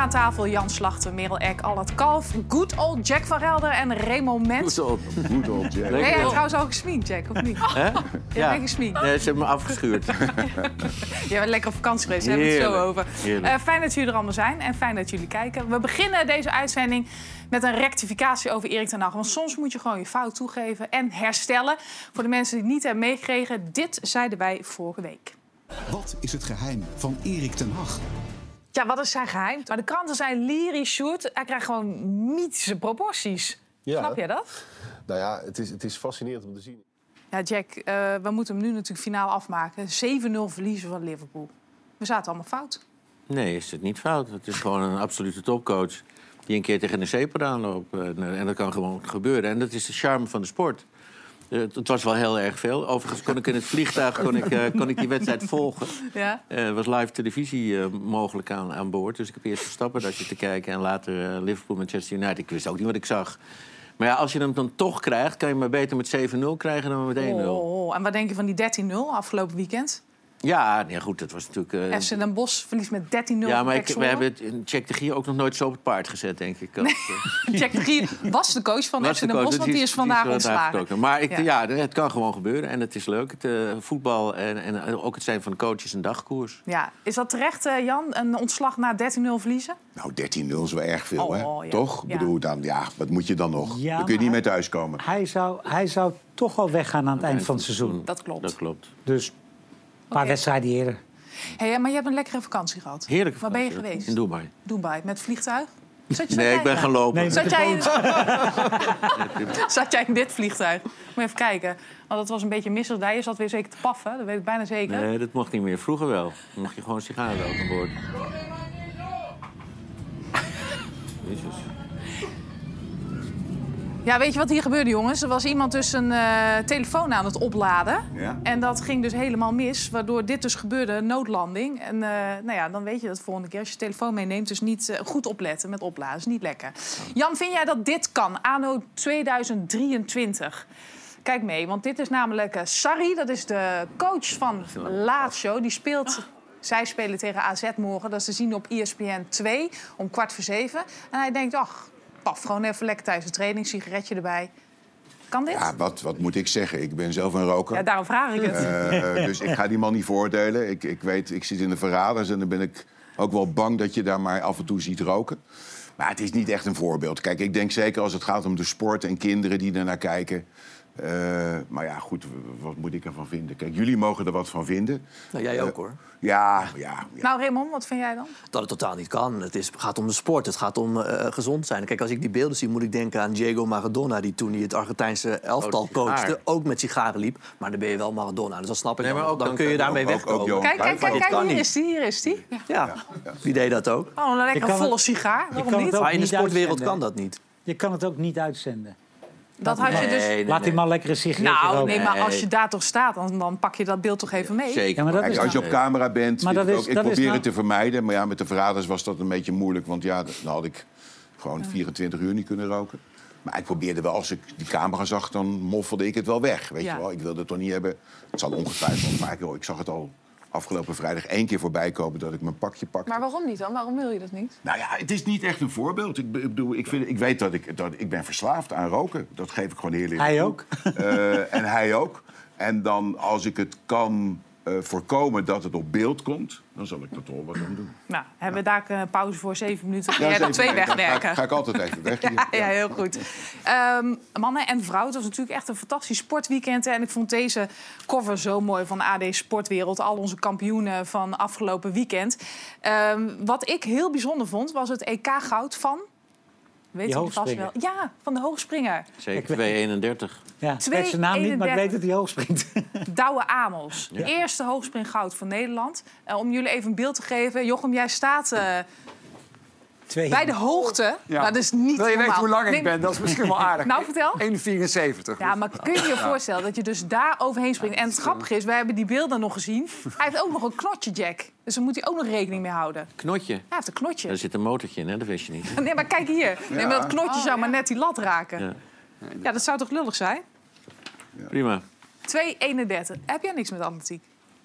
aan tafel Jan Slachter, Merel Eck, Allard Kalf, good old Jack van Relder en Remo Mens. Goed op. Goed old Jack. Ben jij trouwens al gesminkt, Jack, of niet? Hè? Ja. ben gesminkt. Nee, ze hebben me afgeschuurd. Je bent lekker op vakantie geweest, daar hebben we het zo over. Eh, fijn dat jullie er allemaal zijn en fijn dat jullie kijken. We beginnen deze uitzending met een rectificatie over Erik ten Hag. Want soms moet je gewoon je fout toegeven en herstellen. Voor de mensen die het niet hebben meegekregen, dit zeiden wij vorige week. Wat is het geheim van Erik ten Hag? Ja, wat is zijn geheim? Maar de kranten zijn lyrisch, Sjoerd. Hij krijgt gewoon mythische proporties. Ja. Snap je dat? Nou ja, het is, het is fascinerend om te zien. Ja, Jack, eh, we moeten hem nu natuurlijk finaal afmaken. 7-0 verliezen van Liverpool. We zaten allemaal fout. Nee, is het niet fout. Het is gewoon een absolute topcoach die een keer tegen een zeep aanloopt. En, en dat kan gewoon gebeuren. En dat is de charme van de sport. Eh, Het was wel heel erg veel. Overigens kon ik in het vliegtuig kon ik, eh, kon ik die wedstrijd volgen. Ja? Eh, Er was live televisie eh, mogelijk aan, aan boord. Dus ik heb eerst Verstappen dat je te kijken... en later eh, Liverpool, Manchester United. Ik wist ook niet wat ik zag. Maar ja, als je hem dan toch krijgt... kan je maar beter met 7-0 krijgen dan met 1-0. Oh, en wat denk je van die 13-0 afgelopen weekend? Ja, nee, goed, dat was natuurlijk... eh, FC Den Bosch verliest met 13-0 ja, maar ik, we hebben het in Check de Gier ook nog nooit zo op het paard gezet, denk ik. Als, eh, Jack de Gier was de coach van was FC de Den Bosch, want die is vandaag ontslagen. vertrokken. Maar ik, Ja. ja. het kan gewoon gebeuren en het is leuk. Het, eh, voetbal en, en ook het zijn van de coaches een dagkoers. Ja, is dat terecht, eh, Jan? Een ontslag na 13-0 verliezen? Nou, 13-0 is wel erg veel, Oh, hè? oh, ja. Toch? Ja. Ik bedoel, dan, ja, wat moet je dan nog? Ja, dan kun je niet meer thuiskomen. Hij zou, hij zou toch wel weggaan aan het eind van het seizoen. Dat klopt. Dat klopt. Dus paar Oké. wedstrijden eerder. Hey, maar je hebt een lekkere vakantie gehad. Heerlijk. Waar ben je geweest? In Dubai. Dubai, met vliegtuig? Zat, je- Nee, ik ben gaan lopen. Nee, Zat jij, in... zat jij in dit vliegtuig? Moet je even kijken. Want dat was een beetje misselijk daar. Je zat weer zeker te paffen, dat weet ik bijna zeker. Nee, dat mocht niet meer. Vroeger wel. Dan mocht je gewoon sigaren aan boord. Jezus. Ja, weet je wat hier gebeurde, jongens? Er was iemand dus een eh, telefoon aan het opladen. Ja. En dat ging dus helemaal mis, waardoor dit dus gebeurde, een noodlanding. En eh, nou ja, dan weet je dat de volgende keer als je telefoon meeneemt... dus niet eh, goed opletten met opladen, is niet lekker. Jan, vind jij dat dit kan, anno 2023? Kijk mee, want dit is namelijk Sarri, dat is de coach van Lazio. Die speelt... Zij spelen tegen AZ morgen. Dat is te zien op ESPN 2 om kwart voor zeven. En hij denkt, ach, paf, gewoon even lekker tijdens de training, sigaretje erbij. Kan dit? Ja, wat, wat moet ik zeggen? Ik ben zelf een roker. Ja, daarom vraag ik het. Eh, dus ik ga die man niet veroordelen. Ik, ik weet, ik zit in de verraders en dan ben ik ook wel bang dat je daar maar af en toe ziet roken. Maar het is niet echt een voorbeeld. Kijk, ik denk zeker als het gaat om de sport en kinderen die ernaar kijken. Eh, maar ja, goed, wat moet ik ervan vinden? Kijk, jullie mogen er wat van vinden. Nou, jij ook hoor. Ja, ja, ja. Nou, Raymond, wat vind jij dan? Dat het totaal niet kan. Het is, gaat om de sport, het gaat om eh, gezond zijn. Kijk, als ik die beelden zie, moet ik denken aan Diego Maradona... die toen hij het Argentijnse elftal Oh, coachte, ook met sigaren liep. Maar dan ben je wel Maradona, dus dat snap ik Nee, dan. maar ook dan dan- kun je daarmee ook- ook wegkomen. Kijk, kijk, kijk, kijk hier is die, hier is die. ja, wie deed dat ook? Oh, een lekker volle het- sigaar. Waarom niet? Maar in de sportwereld uitzenden. kan dat niet. Je kan het ook niet uitzenden. Dat had je dus... Nee, nee, Laat die nee. man lekker een sigaret Nou, roken. nee, maar als je daar toch staat, dan, dan pak je dat beeld toch even mee. Zeker. Ja, maar dat Kijk, is als je nou- op camera bent, Maar dat ik, is- ook, ik dat is probeer nou- het te vermijden. Maar ja, met de verraders was dat een beetje moeilijk. Want ja, dan had ik gewoon 24 uur niet kunnen roken. Maar ik probeerde wel, als ik die camera zag, dan moffelde ik het wel weg. Weet Ja. je wel, ik wilde het toch niet hebben. Het zal ongetwijfeld vaak, joh, ik zag het al afgelopen vrijdag één keer voorbij komen dat ik mijn pakje pakte. Maar waarom niet dan? Waarom wil je dat niet? Nou ja, het is niet echt een voorbeeld. Ik, be- ik bedoel, ik, vind, ik weet dat ik, dat ik ben verslaafd aan roken. Dat geef ik gewoon heel eerlijk Hij ook. Eh, en hij ook. En dan, als ik het kan voorkomen dat het op beeld komt... dan zal ik er toch wat aan doen. Nou, hebben we daar een pauze voor zeven minuten? Ja, jij zeven twee Ga, wegwerken? ik- ga ik altijd even weg. hier. Ja, ja, heel goed. Ehm, mannen en vrouwen, het was natuurlijk echt een fantastisch sportweekend. En ik vond deze cover zo mooi van AD Sportwereld. Al onze kampioenen van afgelopen weekend. Ehm, wat ik heel bijzonder vond, was het EK-goud van... Weet Die jullie vast wel? hoogspringer. Ja, van de hoogspringer. Zeker 2,31. Ja, ik weet zijn naam niet, maar ik weet dat hij hoog springt. Douwe Amos. Eerste hoogspringgoud van Nederland. Eh, om jullie even een beeld te geven. Jochem, jij staat eh, Twee. bij de hoogte. Ja. Dat is niet Wil je weten normaal. hoe lang ik Nee, ben? Dat is misschien wel aardig. Nou, vertel. 1,74. Ja, maar kun je je voorstellen dat je dus daar overheen springt? En het grappige is, wij hebben die beelden nog gezien. Hij heeft ook nog een knotje, Jack. Dus daar moet hij ook nog rekening mee houden. Knotje. Hij heeft een knotje. Daar zit een motortje in, hè? dat wist je niet. Nee, maar kijk hier. Nee, maar dat knotje zou maar net die lat raken. Ja. Ja, dat zou toch lullig zijn? Prima. 2,31. Heb jij niks met atletiek?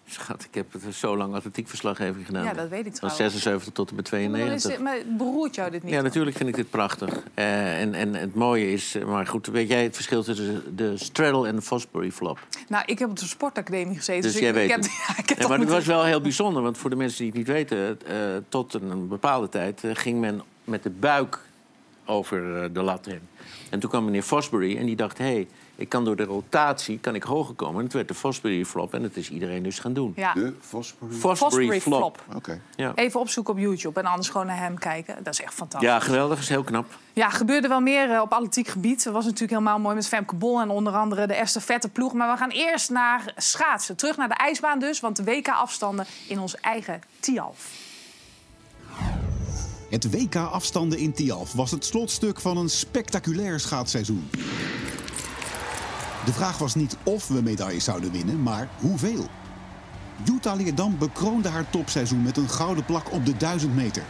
Schat, ik heb het zo lang atletiekverslaggeving gedaan. Ja, dat weet ik Van trouwens. 76 tot en met Maar, is 92. dit, maar beroert jou dit niet? Ja, natuurlijk vind ik dit prachtig. Eh, en, en het mooie is, eh, maar goed, weet jij het verschil tussen de straddle en de Fosbury flop? Nou, ik heb op de sportacademie gezeten. Dus Dus, jij ik, weet ik heb, ja, ik heb Ja, maar het was wel heel bijzonder, want voor de mensen die het niet weten, eh, tot een, bepaalde tijd ging men met de buik over de lat heen. En toen kwam meneer Fosbury en die dacht, hey, ik kan door de rotatie kan ik hoger komen. En het werd de Fosbury flop en dat is iedereen dus gaan doen. Ja, De Fosbury. Fosbury, Fosbury flop. flop. Oké. Ja. Even opzoeken op YouTube en anders gewoon naar hem kijken. Dat is echt fantastisch. ja, geweldig, is heel knap. Ja, gebeurde wel meer eh, op atletiek gebied. Dat was natuurlijk helemaal mooi met Femke Bol en onder andere de estafette ploeg. Maar we gaan eerst naar schaatsen. Terug naar de ijsbaan dus, want de WK-afstanden in ons eigen Tialf. Het WK-afstanden in Tialf was het slotstuk van een spectaculair schaatsseizoen. De vraag was niet of we medailles zouden winnen, maar hoeveel. Jutta Leerdam bekroonde haar topseizoen met een gouden plak op de 1000 meter.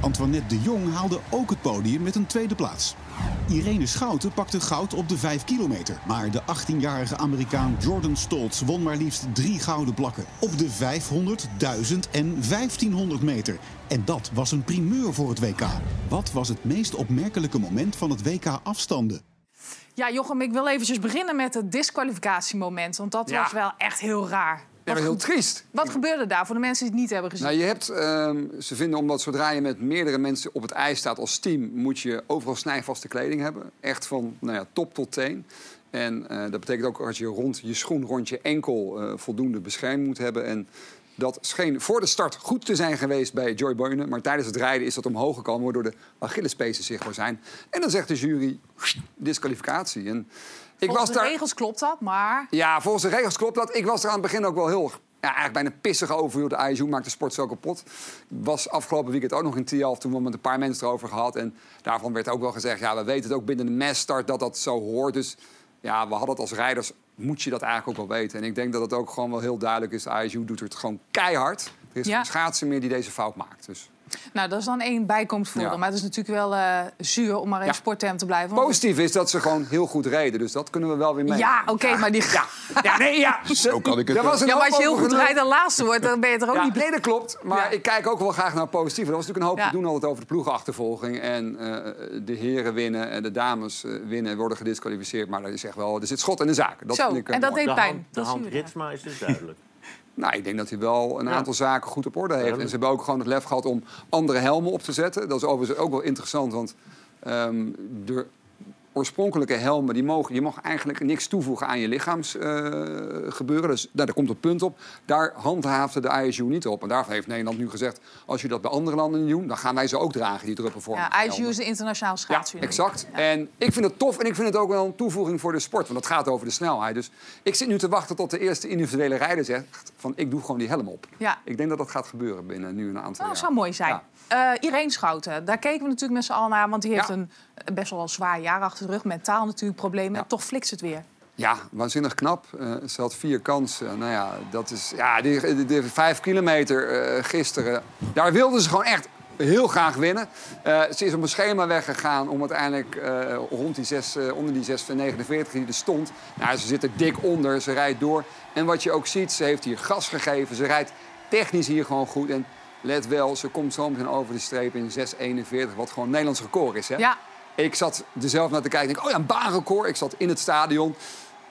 Antoinette de Jong haalde ook het podium met een tweede plaats. Irene Schouten pakte goud op de 5 kilometer. Maar de 18-jarige Amerikaan Jordan Stoltz won maar liefst drie gouden plakken. Op de 500, 1000 en 1500 meter. En dat was een primeur voor het WK. Wat was het meest opmerkelijke moment van het WK afstanden? Ja, Jochem, ik wil eventjes beginnen met het disqualificatiemoment. Want dat Ja. was wel echt heel raar. Ja, heel triest. wat gebeurde daar voor de mensen die het niet hebben gezien? Nou, je hebt, ehm, ze vinden omdat zodra je met meerdere mensen op het ijs staat als team, moet je overal snijvaste kleding hebben. Echt van nou ja, top tot teen. En eh, dat betekent ook dat je rond je schoen, rond je enkel eh, voldoende bescherming moet hebben. En dat scheen voor de start goed te zijn geweest bij Joy Boyne. Maar tijdens het rijden is dat omhoog gekomen, waardoor de Achillespezen zichtbaar zijn. En dan zegt de jury, disqualificatie. En ik Volgens was de daar... regels klopt dat, maar... Ja, volgens de regels klopt dat. Ik was er aan het begin ook wel heel... Ja, eigenlijk bijna pissig over. De ISU maakt de sport zo kapot. Was afgelopen weekend ook nog in Tialf. Toen we met een paar mensen erover gehad. En daarvan werd ook wel gezegd... Ja, we weten het ook binnen de massstart dat dat zo hoort. Dus ja, we hadden het als rijders... Moet je dat eigenlijk ook wel weten. En ik denk dat het ook gewoon wel heel duidelijk is. De ISU doet het gewoon keihard. Er is geen schaatser meer die deze fout maakt. Dus Nou, dat is dan één bijkomend voordeel. Ja. Maar het is natuurlijk wel eh, zuur om maar even Ja. sportterm te blijven. want- positief is dat ze gewoon heel goed reden. Dus dat kunnen we wel weer mee. Ja, oké, maar die... Ja, ja, nee, ja. Zo kan ik het was een Ja, maar als je heel goed rijdt en laatste wordt, dan ben je er ook Ja, niet... nee, dat klopt. Maar Ja. ik kijk ook wel graag naar het positieve. Er was natuurlijk een hoop Ja. te doen altijd over de ploegenachtervolging. En eh, de heren winnen en de dames eh, winnen en worden gedisqualificeerd. Maar er, is echt wel, er zit schot in de zaak. Dat Zo, vind ik, en dat mooi. deed De pijn. hand, de Dat hand we daar. Ritsma is dus duidelijk. Nou, ik denk dat hij wel een Ja. aantal zaken goed op orde heeft. Ja, En ze hebben ook gewoon het lef gehad om andere helmen op te zetten. Dat is overigens ook wel interessant, want ehm, de oorspronkelijke helmen... Die mogen, je mag eigenlijk niks toevoegen aan je lichaamsgebeuren. dus nou, daar komt het punt op. Daar handhaafde de ISU niet op. En daarvan heeft Nederland nu gezegd... als je dat bij andere landen niet doen, dan gaan wij ze ook dragen, die druppelvormige Ja, ISU is de internationale Ja, schaatsunie. exact. En ik vind het tof en ik vind het ook wel een toevoeging voor de sport. Want het gaat over de snelheid. Dus ik zit nu te wachten tot de eerste individuele rijder zegt... van ik doe gewoon die helm op. Ja. Ik denk dat dat gaat gebeuren binnen nu een aantal Oh, jaar. dat zou mooi zijn. Ja. Eh Irene Schouten, daar keken we natuurlijk met z'n allen naar. Want die heeft Ja. een eh, best wel een zwaar jaar achter de rug. Mentaal natuurlijk problemen. Ja. Toch flikt het weer. Ja, waanzinnig knap. Eh, ze had vier kansen. Nou ja, dat is... Ja, die, die, die vijf kilometer eh, gisteren... Daar wilden ze gewoon echt heel graag winnen. Eh, ze is op een schema weggegaan om uiteindelijk eh, rond die 6, eh, onder die 6,49 die er stond. Nou, ze zit er dik onder, ze rijdt door. En wat je ook ziet, ze heeft hier gas gegeven. Ze rijdt technisch hier gewoon goed. En let wel, ze komt zo meteen over de streep in 6,41, wat gewoon Nederlands record is. Hè? Ja, Ik zat er zelf naar te kijken. Ik denk, oh ja, een baanrecord. Ik zat in het stadion.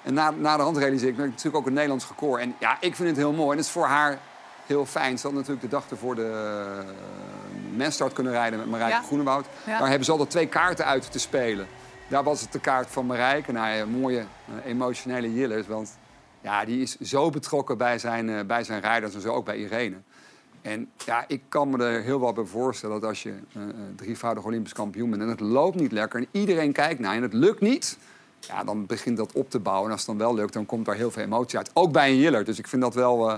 En na, na de hand realiseer ik, nou, natuurlijk ook een Nederlands record. En ja, ik vind het heel mooi. En het is voor haar heel fijn. Ze had natuurlijk de dag ervoor de uh, menstart kunnen rijden met Marijke Ja. Groenewoud. Ja. Daar hebben ze altijd twee kaarten uit te spelen. Daar was het de kaart van Marijke. Nou, ja, mooie, eh, emotionele Jillers. Want ja, die is zo betrokken bij zijn, eh, bij zijn rijders en zo ook bij Irene. En ja, ik kan me er heel wat bij voorstellen dat als je eh, drievoudig Olympisch kampioen bent en het loopt niet lekker en iedereen kijkt naar je en het lukt niet, ja, dan begint dat op te bouwen. En als het dan wel lukt, dan komt daar heel veel emotie uit. Ook bij een Jiller. Dus ik vind dat wel, eh,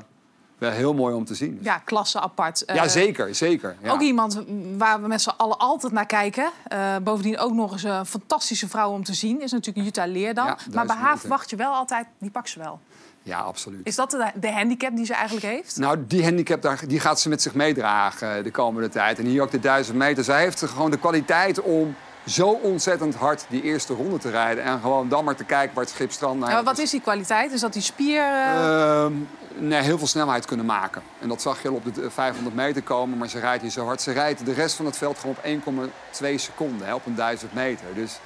wel heel mooi om te zien. ja klasse apart. Ja, zeker, zeker. Ja. Ook iemand waar we met z'n allen altijd naar kijken. Bovendien ook nog eens een fantastische vrouw om te zien. Is natuurlijk Jutta Leerdam. Ja, maar bij haar verwacht je wel altijd, die pakt ze wel. Ja, absoluut. Is dat de, de handicap die ze eigenlijk heeft? Nou, die handicap daar, die gaat ze met zich meedragen eh, de komende tijd. En hier ook de duizend meter. Zij heeft gewoon de kwaliteit om zo ontzettend hard die eerste ronde te rijden. En gewoon dan maar te kijken waar het schip strandt. Nou, Ja, wat is die kwaliteit? Is dat die spier... eh, nee, heel veel snelheid kunnen maken. En dat zag je al op de 500 meter komen, maar ze rijdt hier zo hard. Ze rijdt de rest van het veld gewoon op 1,2 seconden hè, op een 1000 meter. Dus,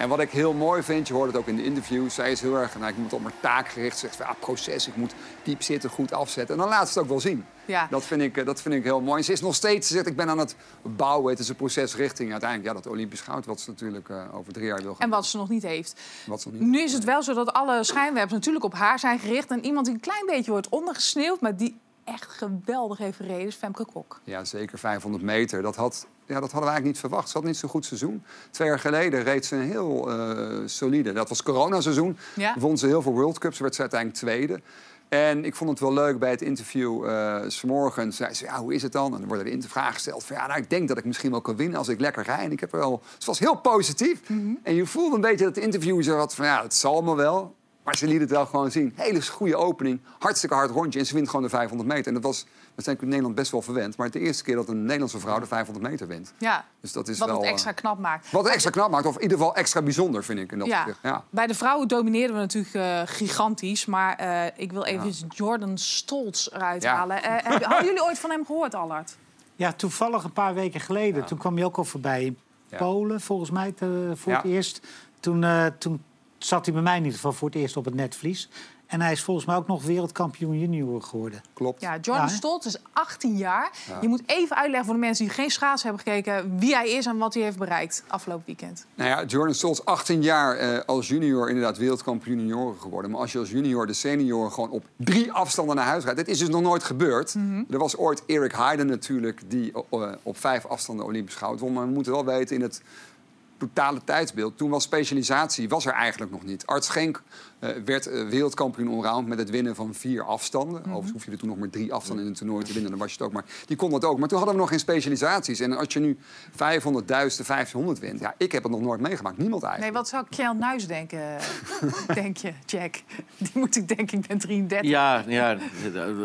en wat ik heel mooi vind, je hoort het ook in de interviews, zij is heel erg, nou, ik moet op mijn taak gericht, ze zegt van, ja, proces, ik moet diep zitten, goed afzetten. En dan laat ze het ook wel zien. Ja. Dat, vind ik, eh, dat vind ik heel mooi. En ze is nog steeds, ze zegt, ik ben aan het bouwen, het is een proces richting uiteindelijk ja, dat Olympisch goud, wat ze natuurlijk eh, over drie jaar wil gaan. En wat ze nog niet heeft. Wat ze nog niet Nu is het wel zo dat alle schijnwerpers natuurlijk op haar zijn gericht. En iemand die een klein beetje wordt ondergesneeuwd, maar die echt geweldig heeft gereden, is Femke Kok. Ja, zeker 500 meter. Dat, had, ja, dat hadden we eigenlijk niet verwacht. Ze had niet zo'n goed seizoen. Twee jaar geleden reed ze een heel eh, solide. Dat was coronaseizoen. Ja. Won ze heel veel World Cups. Werd ze uiteindelijk tweede. En ik vond het wel leuk bij het interview uh, vanmorgen. Zei ze, ja, hoe is het dan? En dan worden er in de vraag gesteld van... ja, nou, ik denk dat ik misschien wel kan winnen als ik lekker rij. En ik heb wel... Het was heel positief. En je voelde een beetje dat de interview zo had van... ja, het zal me wel. Maar ze liet het wel gewoon zien. Hele goede opening. Hartstikke hard rondje. En ze wint gewoon de 500 meter. En dat was, dat zijn in Nederland best wel verwend. Maar het de eerste keer dat een Nederlandse vrouw de 500 meter wint. Ja, Dus dat is wat wel... het eh, extra knap maakt. wat het extra knap maakt. Of in ieder geval extra bijzonder, vind ik. In dat Ja. ja. Bij de vrouwen domineerden we natuurlijk eh, gigantisch. Maar eh, ik wil even Jordan Stolz eruit Ja. halen. Hebben, hadden jullie ooit van hem gehoord, Allard? Ja, toevallig een paar weken geleden. Toen kwam hij ook al voorbij in Ja. Polen, volgens mij, te- voor het Ja. eerst. Toen, eh, toen zat hij bij mij in ieder geval voor het eerst op het netvlies. En hij is volgens mij ook nog wereldkampioen junior geworden. Klopt. Ja, Jordan Ja, hè? Stolz is 18 jaar. Je moet even uitleggen voor de mensen die geen schaats hebben gekeken... wie hij is en wat hij heeft bereikt afgelopen weekend. Nou ja, Jordan Stolz, 18 jaar eh, als junior inderdaad wereldkampioen junioren geworden. Maar als je als junior de senioren gewoon op drie afstanden naar huis rijdt... dit is dus nog nooit gebeurd. Er was ooit Eric Heiden natuurlijk die eh, op vijf afstanden Olympisch goud won. Maar we moeten wel weten in het totale tijdsbeeld. Toen was specialisatie was er eigenlijk nog niet. Art Schenk eh, werd eh, wereldkampioen allround met het winnen van vier afstanden. Overigens hoef je er toen nog maar drie afstanden in een toernooi te winnen. Dan was je het ook maar. Die kon dat ook. Maar toen hadden we nog geen specialisaties. En als je nu 500, 1000, 1500 wint. Ja, ik heb het nog nooit meegemaakt. Niemand Nee, eigenlijk. wat zou Kjell Nuis denken, denk je, Jack? Die moet ik denken, ik ben 33. Ja, ja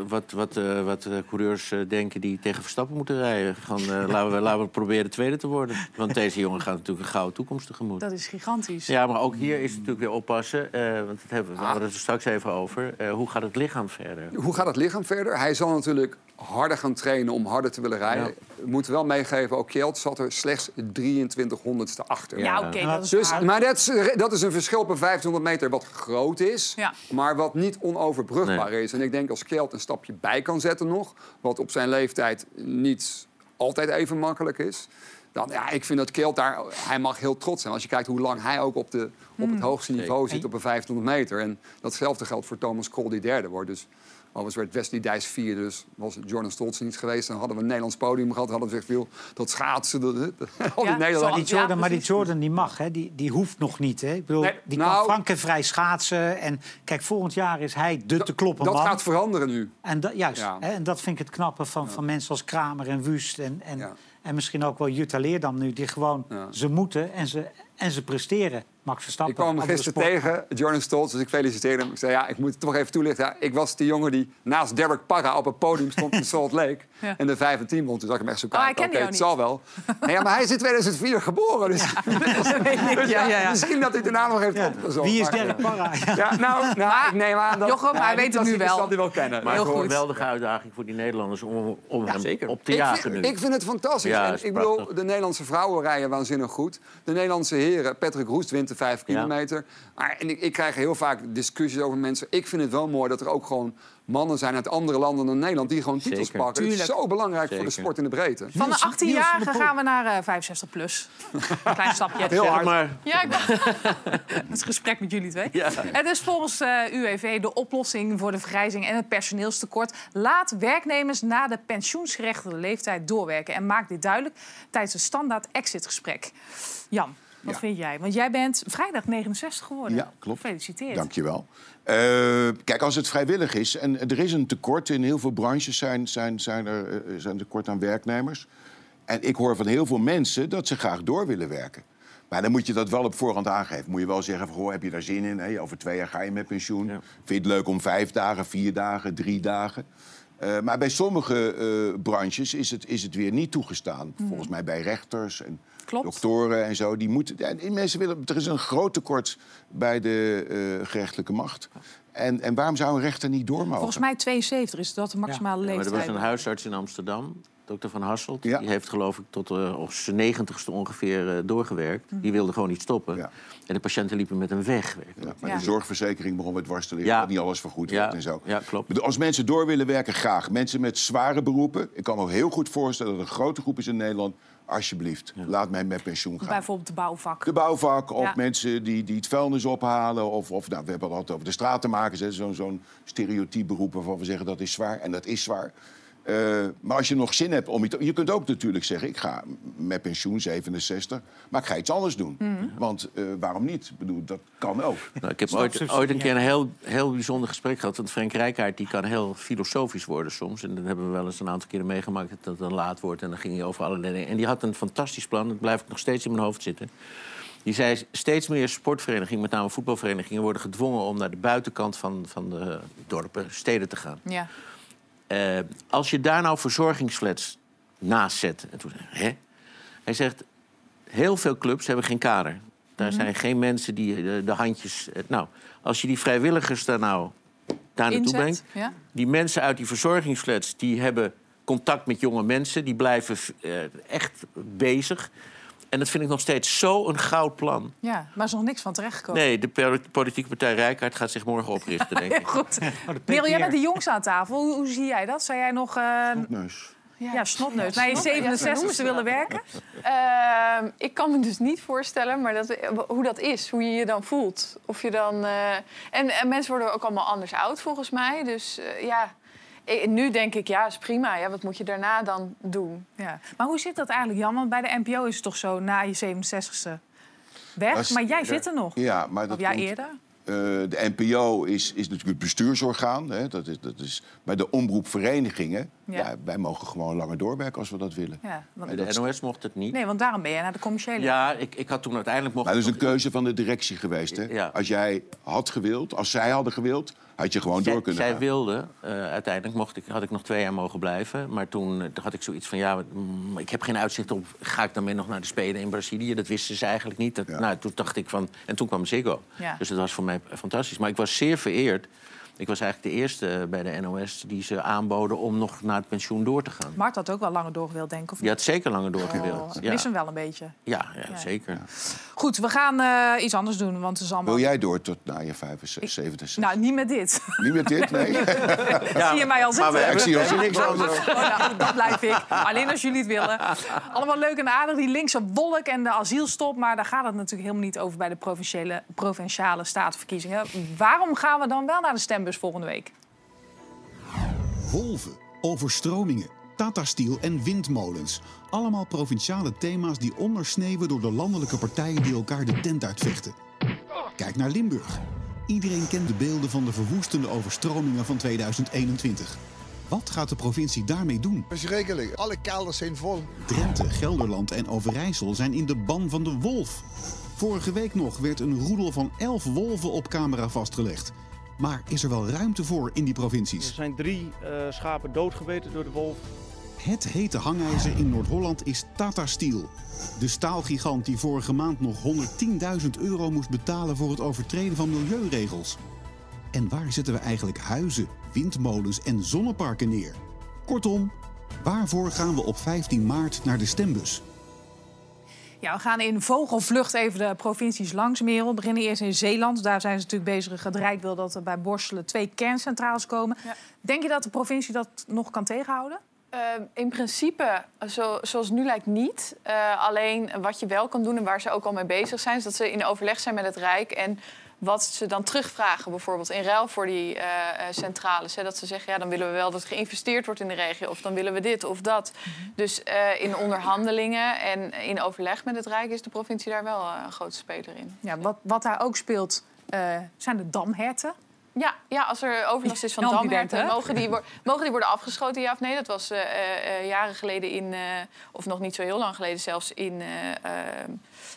wat, wat, eh, wat coureurs denken die tegen Verstappen moeten rijden. Van, eh, laten, we, laten we proberen tweede te worden. Want deze jongen gaat natuurlijk een gouden toekomst tegemoet. Dat is gigantisch. Ja, maar ook hier is het natuurlijk weer oppassen. eh, want dat hebben we, we Ah. hadden het er straks even over. Eh, hoe gaat het lichaam verder? Hoe gaat het lichaam verder? Hij zal natuurlijk harder gaan trainen om harder te willen rijden. Ja. We moeten wel meegeven, ook Kjeld zat er slechts 23 honderdste achter. Ja, oké, Ja. dat is Dus, waar. maar dat is, dat is een verschil op een 1500 meter wat groot is, Ja. maar wat niet onoverbrugbaar is. En ik denk als Kjeld een stapje bij kan zetten nog, wat op zijn leeftijd niet altijd even makkelijk is. Dan, ja, ik vind dat Kjeld daar, hij mag heel trots zijn. Als je kijkt hoe lang hij ook op, de, op het hoogste niveau zit op een 1500 meter. En datzelfde geldt voor Thomas Krol die derde wordt. Dus Overigens werd Wesley Dijs vier, dus was Jordan Stolz niet geweest. Dan hadden we een Nederlands podium gehad. Hadden we gezegd, veel dat schaatsen, dat, al die Ja, Nederlanders. Maar die Ja, Jordan, maar die precies. Jordan die mag, hè? Die, die hoeft nog niet. Hè? Ik bedoel, Nee, die nou- kan frankenvrij schaatsen. En kijk, volgend jaar is hij de te kloppen Dat man. gaat veranderen nu. En, dat juist, Ja. hè? en dat vind ik het knappe van, van mensen als Kramer en Wust. En, en, Ja. En misschien ook wel Jutta Leerdam nu. Die gewoon, Ja. ze moeten en ze, en ze presteren. Max Verstappen. Ik kwam hem gisteren tegen, Jordan Stolz, dus ik feliciteerde hem. Ik zei, ja, ik moet het toch even toelichten. Ja, ik was die jongen die naast Derek Parra op het podium stond in Salt Lake. Ja. En de 5 en 10 won. Toen zag ik hem echt zo Oh, kijken. kende Oké, het zal wel. Nee, ja, maar hij is in 2004 geboren. Dus, dus Ja, ja, ja. misschien dat hij daarna nog heeft Ja. opgezocht. Wie is Maar- Derek Parra? Ja. Nou, nou ik neem aan dat... Jochem, hij weet het als nu wel. hij wel kennen. Maar Heel een geweldige uitdaging voor die Nederlanders om, om hem zeker. op te Ik jagen vind, nu. ik vind het fantastisch. Ik bedoel, de Nederlandse vrouwen rijden waanzinnig goed. De Nederlandse heren, Patrick Roest wint de 5 Ja. kilometer. Maar, en ik, ik krijg heel vaak discussies over mensen. Ik vind het wel mooi dat er ook gewoon mannen zijn uit andere landen dan Nederland... die gewoon titels Zeker. pakken. Het is Tuurlijk. zo belangrijk voor de sport in de breedte. Van de Niels- Niels van 18-jarige der Poel. gaan we naar eh 65 plus. Een klein stapje. Heel hard. maar, Ja, ik Het is een gesprek met jullie twee. Ja. Het is volgens eh UWV de oplossing voor de vergrijzing en het personeelstekort. Laat werknemers na de pensioensgerechtigde leeftijd doorwerken. En maak dit duidelijk tijdens een standaard exitgesprek. Jan, wat Ja. vind jij? Want jij bent vrijdag 69 geworden. Ja, klopt. Gefeliciteerd. Dankjewel. Eh kijk, als het vrijwillig is en er is een tekort in heel veel branches zijn, zijn, zijn er eh, zijn tekort aan werknemers. En ik hoor van heel veel mensen dat ze graag door willen werken. Maar dan moet je dat wel op voorhand aangeven. Moet je wel zeggen van, goh, heb je daar zin in? Hè? Over twee jaar ga je met pensioen. Ja. Vind je het leuk om vijf dagen, vier dagen, drie dagen? Eh, maar bij sommige eh, branches is het, is het weer niet toegestaan. Volgens mij bij rechters en Klopt. doktoren en zo. Die moeten, ja, mensen willen, er is een groot tekort bij de eh, gerechtelijke macht. En, en waarom zou een rechter niet door mogen? Volgens mij 72 is dat de maximale Ja, maar er leeftijd. was een huisarts in Amsterdam, dokter Van Hasselt. Ja. Die heeft geloof ik tot eh, op zijn negentigste ongeveer eh, doorgewerkt. Die wilde gewoon niet stoppen. Ja. En de patiënten liepen met hem weg. Ja, maar Ja. de zorgverzekering begon met worstelen. Ja. Dat niet alles vergoed Ja, werd en zo. ja, klopt. Als mensen door willen werken, graag. Mensen met zware beroepen. Ik kan me heel goed voorstellen dat er een grote groep is in Nederland. Alsjeblieft, laat mij met pensioen gaan. Bijvoorbeeld de bouwvak. De bouwvak of Ja. mensen die, die het vuilnis ophalen. Of, of nou, we hebben het altijd over de stratenmakers. Zo'n zo'n stereotyp beroep waarvan we zeggen dat is zwaar. En dat is zwaar. Eh, maar als je nog zin hebt om iets... Je kunt ook natuurlijk zeggen, ik ga met pensioen, 67... maar ik ga iets anders doen. Want eh, waarom niet? Ik bedoel, dat kan ook. Nou, ik heb ooit, ooit een keer een heel, heel bijzonder gesprek gehad. Want Frank Rijkaard die kan heel filosofisch worden soms. En dat hebben we wel eens een aantal keren meegemaakt dat het dan laat wordt. En dan ging hij over allerlei dingen. En die had een fantastisch plan. Dat blijft nog steeds in mijn hoofd zitten. Die zei, steeds meer sportverenigingen, met name voetbalverenigingen... worden gedwongen om naar de buitenkant van, van de dorpen, steden te gaan. Ja. Eh, als je daar nou verzorgingsflats naast zet... En toen hè? Hij zegt, heel veel clubs hebben geen kader. Daar Mhm. zijn geen mensen die de, de handjes... eh, nou, als je die vrijwilligers daar nou daar naartoe Inzet, brengt... ja. die mensen uit die verzorgingsflats... die hebben contact met jonge mensen. Die blijven eh, echt bezig. En dat vind ik nog steeds zo'n goud plan. ja, maar er is nog niks van terechtgekomen. Nee, de politieke partij Rijkaard gaat zich morgen oprichten, denk ik. goed. de Merel, jij bent de jongste aan tafel. Hoe, hoe zie jij dat? Zou jij nog eh, Neus. ja, snotneus naar je snot- ja, zo noemen 67ste ze willen werken? Ehm, ik kan me dus niet voorstellen maar dat, hoe dat is, hoe je je dan voelt. Of je dan, eh, en, en mensen worden ook allemaal anders oud volgens mij. Dus eh, ja, nu denk ik, ja, is prima. Ja, wat moet je daarna dan doen? Ja. Maar hoe zit dat eigenlijk, Jan? Want bij de NPO is het toch zo na je 67ste weg. Is- maar jij zit er nog. Ja, maar Of dat jij komt- eerder? Eh, de NPO is, is natuurlijk het bestuursorgaan. Hè, dat is, dat is, maar de omroepverenigingen, Ja. ja. wij mogen gewoon langer doorwerken als we dat willen. Ja, want, Bij de NOS mocht het niet. nee, want daarom ben je naar de commerciële. Ja, ik, ik had toen uiteindelijk mocht Maar dat is een keuze van de directie geweest. Hè? Ja. Als jij had gewild, als zij hadden gewild, had je gewoon door Zij, kunnen zij gaan. wilde, eh, uiteindelijk mocht ik, had ik nog twee jaar mogen blijven. Maar toen eh, had ik zoiets van, ja, mm, ik heb geen uitzicht op... ga ik dan weer nog naar de Spelen in Brazilië? Dat wisten ze eigenlijk niet. Dat, Ja. nou, toen dacht ik van... En toen kwam Ziggo. Ja. Dus dat was voor mij fantastisch. Maar ik was zeer vereerd. Ik was eigenlijk de eerste bij de NOS die ze aanboden... om nog naar het pensioen door te gaan. Mart had ook wel langer doorgewild, denk ik. Of Die had zeker langer niet? doorgewild. Oh, ik ja. mis hem wel een beetje. Ja, ja, zeker. Goed, we gaan eh, iets anders doen, want het is allemaal... Wil jij door tot na je 75, 67? Nou, niet met dit. Niet met dit? Nee? Zie je mij al Maar we zitten? ik zie hebben niks anders. Oh, nou, dat blijf ik. Alleen als jullie het willen. Allemaal leuk en aardig, die linkse wolk en de asielstop. Maar daar gaat het natuurlijk helemaal niet over bij de provinciale, provinciale statenverkiezingen. Waarom gaan we dan wel naar de stembus volgende week? Wolven, overstromingen, Tata Steel en windmolens. Allemaal provinciale thema's die ondersneeuwen door de landelijke partijen die elkaar de tent uitvechten. Kijk naar Limburg. Iedereen kent de beelden van de verwoestende overstromingen van 2021. Wat gaat de provincie daarmee doen? Verschrikkelijk. Alle kelders zijn vol. Drenthe, Gelderland en Overijssel zijn in de ban van de wolf. Vorige week nog werd een roedel van 11 wolven op camera vastgelegd. Maar is er wel ruimte voor in die Er provincies? zijn drie eh, schapen doodgebeten door de wolf. Het hete hangijzer in Noord-Holland is Tata Steel. De staalgigant die vorige maand nog 110.000 euro moest betalen voor het overtreden van milieuregels. En waar zetten we eigenlijk huizen, windmolens en zonneparken neer? Kortom, waarvoor gaan we op 15 maart naar de stembus? Ja, we gaan in vogelvlucht even de provincies langs, Merel. We beginnen eerst in Zeeland. Daar zijn ze natuurlijk bezig. Het Rijk wil dat er bij Borselen twee kerncentrales komen. Ja. Denk je dat de provincie dat nog kan tegenhouden? Eh, in principe, zo, zoals het nu lijkt, niet. Eh, alleen wat je wel kan doen en waar ze ook al mee bezig zijn... is dat ze in overleg zijn met het Rijk... en wat ze dan terugvragen, bijvoorbeeld in ruil voor die eh, eh, centrales. Hè, dat ze zeggen, ja, dan willen we wel dat er geïnvesteerd wordt in de regio... of dan willen we dit of dat. Dus eh, in onderhandelingen en in overleg met het Rijk... is de provincie daar wel een grote speler in. Ja, wat, wat daar ook speelt, zijn de damherten. Ja, ja, als er overlast is van denkt, damherten, hè? mogen die, mogen die worden afgeschoten, ja of nee? Dat was eh, eh, eh, jaren geleden in, eh, of nog niet zo heel lang geleden zelfs, in eh, eh,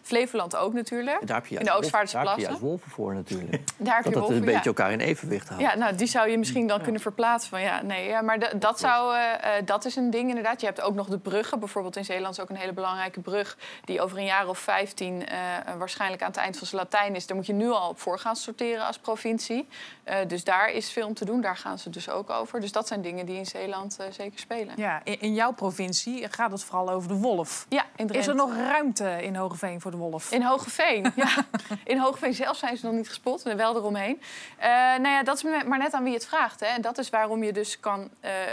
Flevoland ook natuurlijk. Daar heb je in de Oostvaarderse wolven- Daar heb je wolven voor natuurlijk. Daar heb je dat wolven, een beetje ja. elkaar in evenwicht houdt. Ja, nou, die zou je misschien dan kunnen verplaatsen. Van, ja, nee, ja, maar de- dat, zou, eh, eh, dat is een ding inderdaad. Je hebt ook nog de bruggen. Bijvoorbeeld in Zeeland is ook een hele belangrijke brug... die over een jaar of 15 eh, waarschijnlijk aan het eind van zijn Latijn is. Daar moet je nu al op voor gaan sorteren als provincie. Eh, dus daar is veel om te doen. Daar gaan ze dus ook over. Dus dat zijn dingen die in Zeeland eh, zeker spelen. Ja, in, in jouw provincie gaat het vooral over de wolf. Ja, in Is er nog ruimte in Hogeveen voor de wolf? In Hogeveen, ja. In Hogeveen zelf zijn ze nog niet gespot, en wel eromheen. Eh nou ja, dat is maar net aan wie het vraagt. Hè. En dat is waarom je dus kan,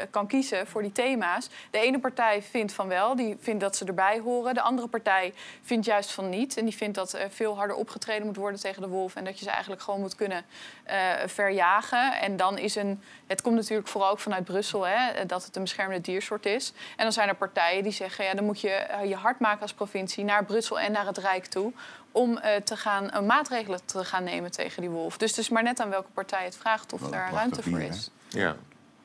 kan kiezen voor die thema's. De ene partij vindt van wel, die vindt dat ze erbij horen. De andere partij vindt juist van niet. En die vindt dat er veel harder opgetreden moet worden tegen de wolf... en dat je ze eigenlijk gewoon moet kunnen eh, verjagen. En dan is een... Het komt natuurlijk vooral ook vanuit Brussel, hè, dat het een beschermde diersoort is. En dan zijn er partijen die zeggen... Ja, dan moet je eh, je hard maken als provincie naar Brussel en naar het Rijk toe om eh, te gaan, eh, maatregelen te gaan nemen tegen die wolf. Dus het is maar net aan welke partij het vraagt of daar ruimte voor is. Ja.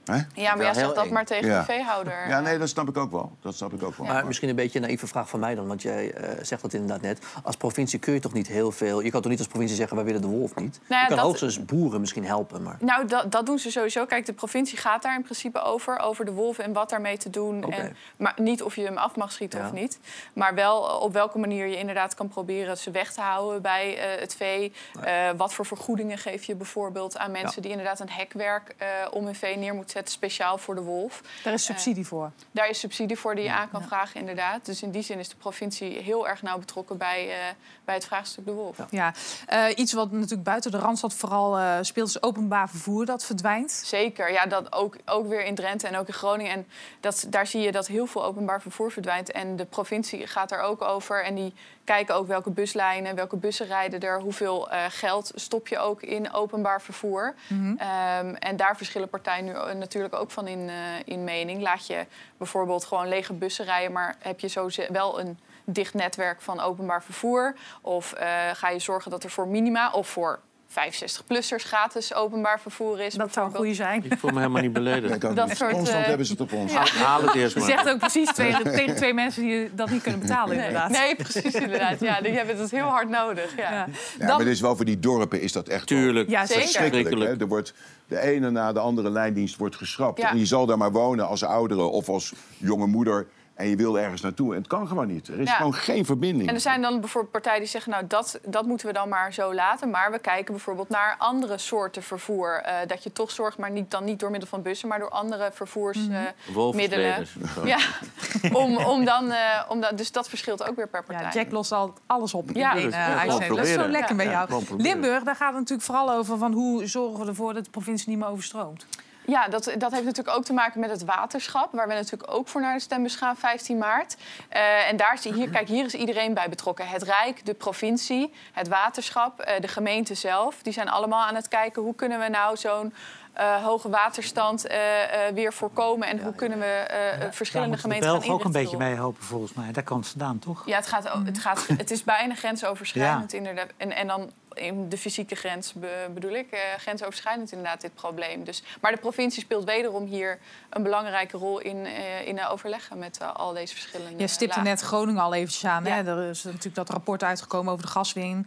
Hè? Ja, maar jij zegt dat eng. maar tegen Ja. de veehouder. Ja, nee, dat snap ik ook wel. Dat snap ik ook wel. Maar misschien een beetje een naïeve vraag van mij dan. Want jij eh, zegt dat inderdaad net. Als provincie kun je toch niet heel veel... Je kan toch niet als provincie zeggen, wij willen de wolf niet? ja, je kan dat- hoogstens boeren misschien helpen, maar... Nou, dat, dat doen ze sowieso. Kijk, de provincie gaat daar in principe over. Over de wolven en wat daarmee te doen. Oké. En, maar niet of je hem af mag schieten Ja. of niet. Maar wel eh, op welke manier je inderdaad kan proberen ze weg te houden bij eh, het vee. Eh, wat voor vergoedingen geef je bijvoorbeeld aan mensen Ja. die inderdaad een hekwerk eh, om hun vee neer moeten zetten, speciaal voor de wolf. Daar is subsidie voor. Daar is subsidie voor die je aan kan vragen, inderdaad. Dus in die zin is de provincie heel erg nauw betrokken bij, eh, bij het vraagstuk de wolf. Ja, Eh, iets wat natuurlijk buiten de Randstad vooral eh, speelt... is openbaar vervoer dat verdwijnt. Zeker, ja, dat ook, ook weer in Drenthe en ook in Groningen. En dat, daar zie je dat heel veel openbaar vervoer verdwijnt. En de provincie gaat er ook over. En die kijken ook welke buslijnen, welke bussen rijden er... hoeveel eh, geld stop je ook in openbaar vervoer. Mhm. Ehm, en daar verschillen partijen nu eh, natuurlijk ook van in, eh, in mening. Laat je bijvoorbeeld gewoon lege bussen rijden... maar heb je zo wel een dicht netwerk van openbaar vervoer? Of ga je zorgen dat er voor minima of voor 65-plussers gratis openbaar vervoer is? Dat zou een goede zijn. Ik voel me helemaal niet beledigd. Dat soort, Constant eh, hebben ze het op ons. Ja. Haal het eerst Je maar. zegt ook precies twee, tegen twee mensen die dat niet kunnen betalen, Nee, inderdaad. nee, precies inderdaad. Ja, die hebben het heel hard nodig. Ja. Ja. Ja, Dan- maar is wel voor die dorpen is dat echt wel Tuurlijk. Ja, zeker. verschrikkelijk. Hè? Er wordt, de ene na de andere lijndienst wordt geschrapt. Ja. En je zal daar maar wonen als oudere of als jonge moeder. En je wil ergens naartoe. En het kan gewoon niet. Er is Ja. gewoon geen verbinding. En er zijn dan bijvoorbeeld partijen die zeggen... nou, dat, dat moeten we dan maar zo laten. Maar we kijken bijvoorbeeld naar andere soorten vervoer. Eh, dat je toch zorgt, maar niet, dan niet door middel van bussen... maar door andere vervoersmiddelen. Zo. ja, om, om dan, eh, om dan, dus dat verschilt ook weer per partij. Ja, Jack lost al alles op in Ja. één Dat is- eh, gewoon Dat is zo lekker bij jou. Limburg, daar gaat het natuurlijk vooral over van hoe zorgen we ervoor dat de provincie niet meer overstroomt. Ja, dat, dat heeft natuurlijk ook te maken met het waterschap, waar we natuurlijk ook voor naar de stembus gaan, 15 maart. Eh, en daar zie hier, kijk, hier is iedereen bij betrokken. Het Rijk, de provincie, het waterschap, eh, de gemeente zelf. Die zijn allemaal aan het kijken hoe kunnen we nou zo'n eh, hoge waterstand eh, eh, weer voorkomen en hoe kunnen we eh, verschillende Daar gemeenten gaan ook een beetje inrichten. mee helpen, volgens mij. Daar kan het vandaan, toch? Ja, het, gaat, het, gaat, het is bijna grensoverschrijdend inderdaad. En, en dan in de fysieke grens be- bedoel ik, eh, grensoverschrijdend inderdaad dit probleem. Dus, maar de provincie speelt wederom hier een belangrijke rol in, eh, in overleggen met al deze verschillende Je stipte lagen. net Groningen al eventjes aan. Ja. Hè? Er is natuurlijk dat rapport uitgekomen over de gaswinning.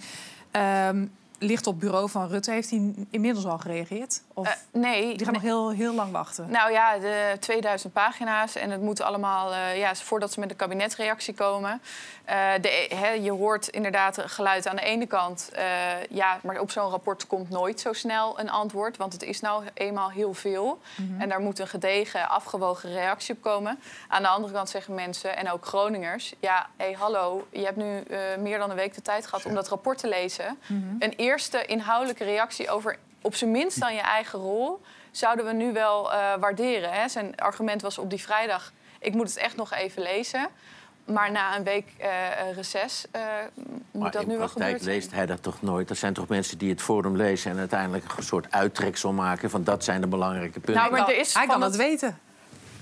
Ehm, ligt op bureau van Rutte. Heeft hij inmiddels al gereageerd? Of Eh, nee, die gaan nog heel, heel lang wachten? Nou ja, de 2000 pagina's en het moet allemaal, eh, ja, voordat ze met de kabinetsreactie komen. Eh, de, je hoort inderdaad geluid aan de ene kant, ja, maar op zo'n rapport komt nooit zo snel een antwoord, want het is nou eenmaal heel veel. En daar moet een gedegen, afgewogen reactie op komen. Aan de andere kant zeggen mensen, en ook Groningers, ja, hé, hey, hallo, je hebt nu meer dan een week de tijd gehad om dat rapport te lezen. Een eerste inhoudelijke reactie over op zijn minst dan je eigen rol, zouden we nu wel eh, waarderen. Hè? Zijn argument was op die vrijdag, ik moet het echt nog even lezen. Maar na een week eh eh, reces eh, moet Maar dat in nu wel gebeurd zijn. leest hij dat toch nooit? Er zijn toch mensen die het forum lezen... en uiteindelijk een soort uittreksel maken van dat zijn de belangrijke punten. Nou, maar er is Hij kan het- het weten.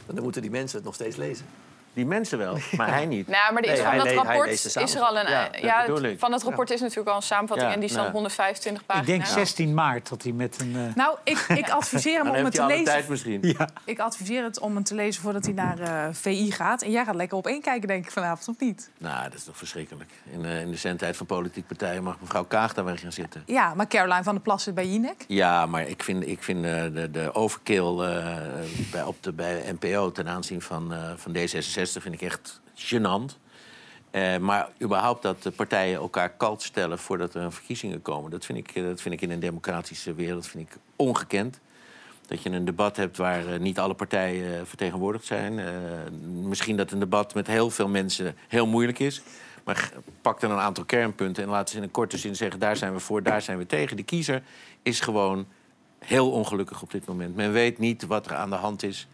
Dan moeten die mensen het nog steeds lezen. Die mensen wel, maar hij niet. Nou, maar er is Nee, van dat rapport is er al een. Ja, Ja, dat van het rapport is natuurlijk al een samenvatting Ja, en die is dan nou. 125 Ik pagina's. denk 16 maart dat hij met een... eh, Nou, ik, ik adviseer hem om het hij te lezen. tijd misschien. ja. Ik adviseer het om het te lezen voordat hij naar eh, VI gaat. En jij gaat lekker op één kijken, denk ik, vanavond, of niet? Nou, dat is toch verschrikkelijk. In, eh, in de zendtijd van politieke partijen mag mevrouw Kaag daar weer gaan zitten. Ja, maar Caroline van der Plas zit bij Jinek. Ja, maar ik vind, ik vind de, de overkill eh, bij, op de, bij NPO ten aanzien van, eh, van D66 vind ik echt gênant. Eh, maar überhaupt dat de partijen elkaar kalt stellen voordat er verkiezingen komen... dat vind ik, eh, dat vind ik in een democratische wereld vind ik ongekend. Dat je een debat hebt waar eh, niet alle partijen vertegenwoordigd zijn. Misschien dat een debat met heel veel mensen heel moeilijk is. Maar pak dan een aantal kernpunten en laat ze in een korte zin zeggen... daar zijn we voor, daar zijn we tegen. De kiezer is gewoon heel ongelukkig op dit moment. Men weet niet wat er aan de hand is.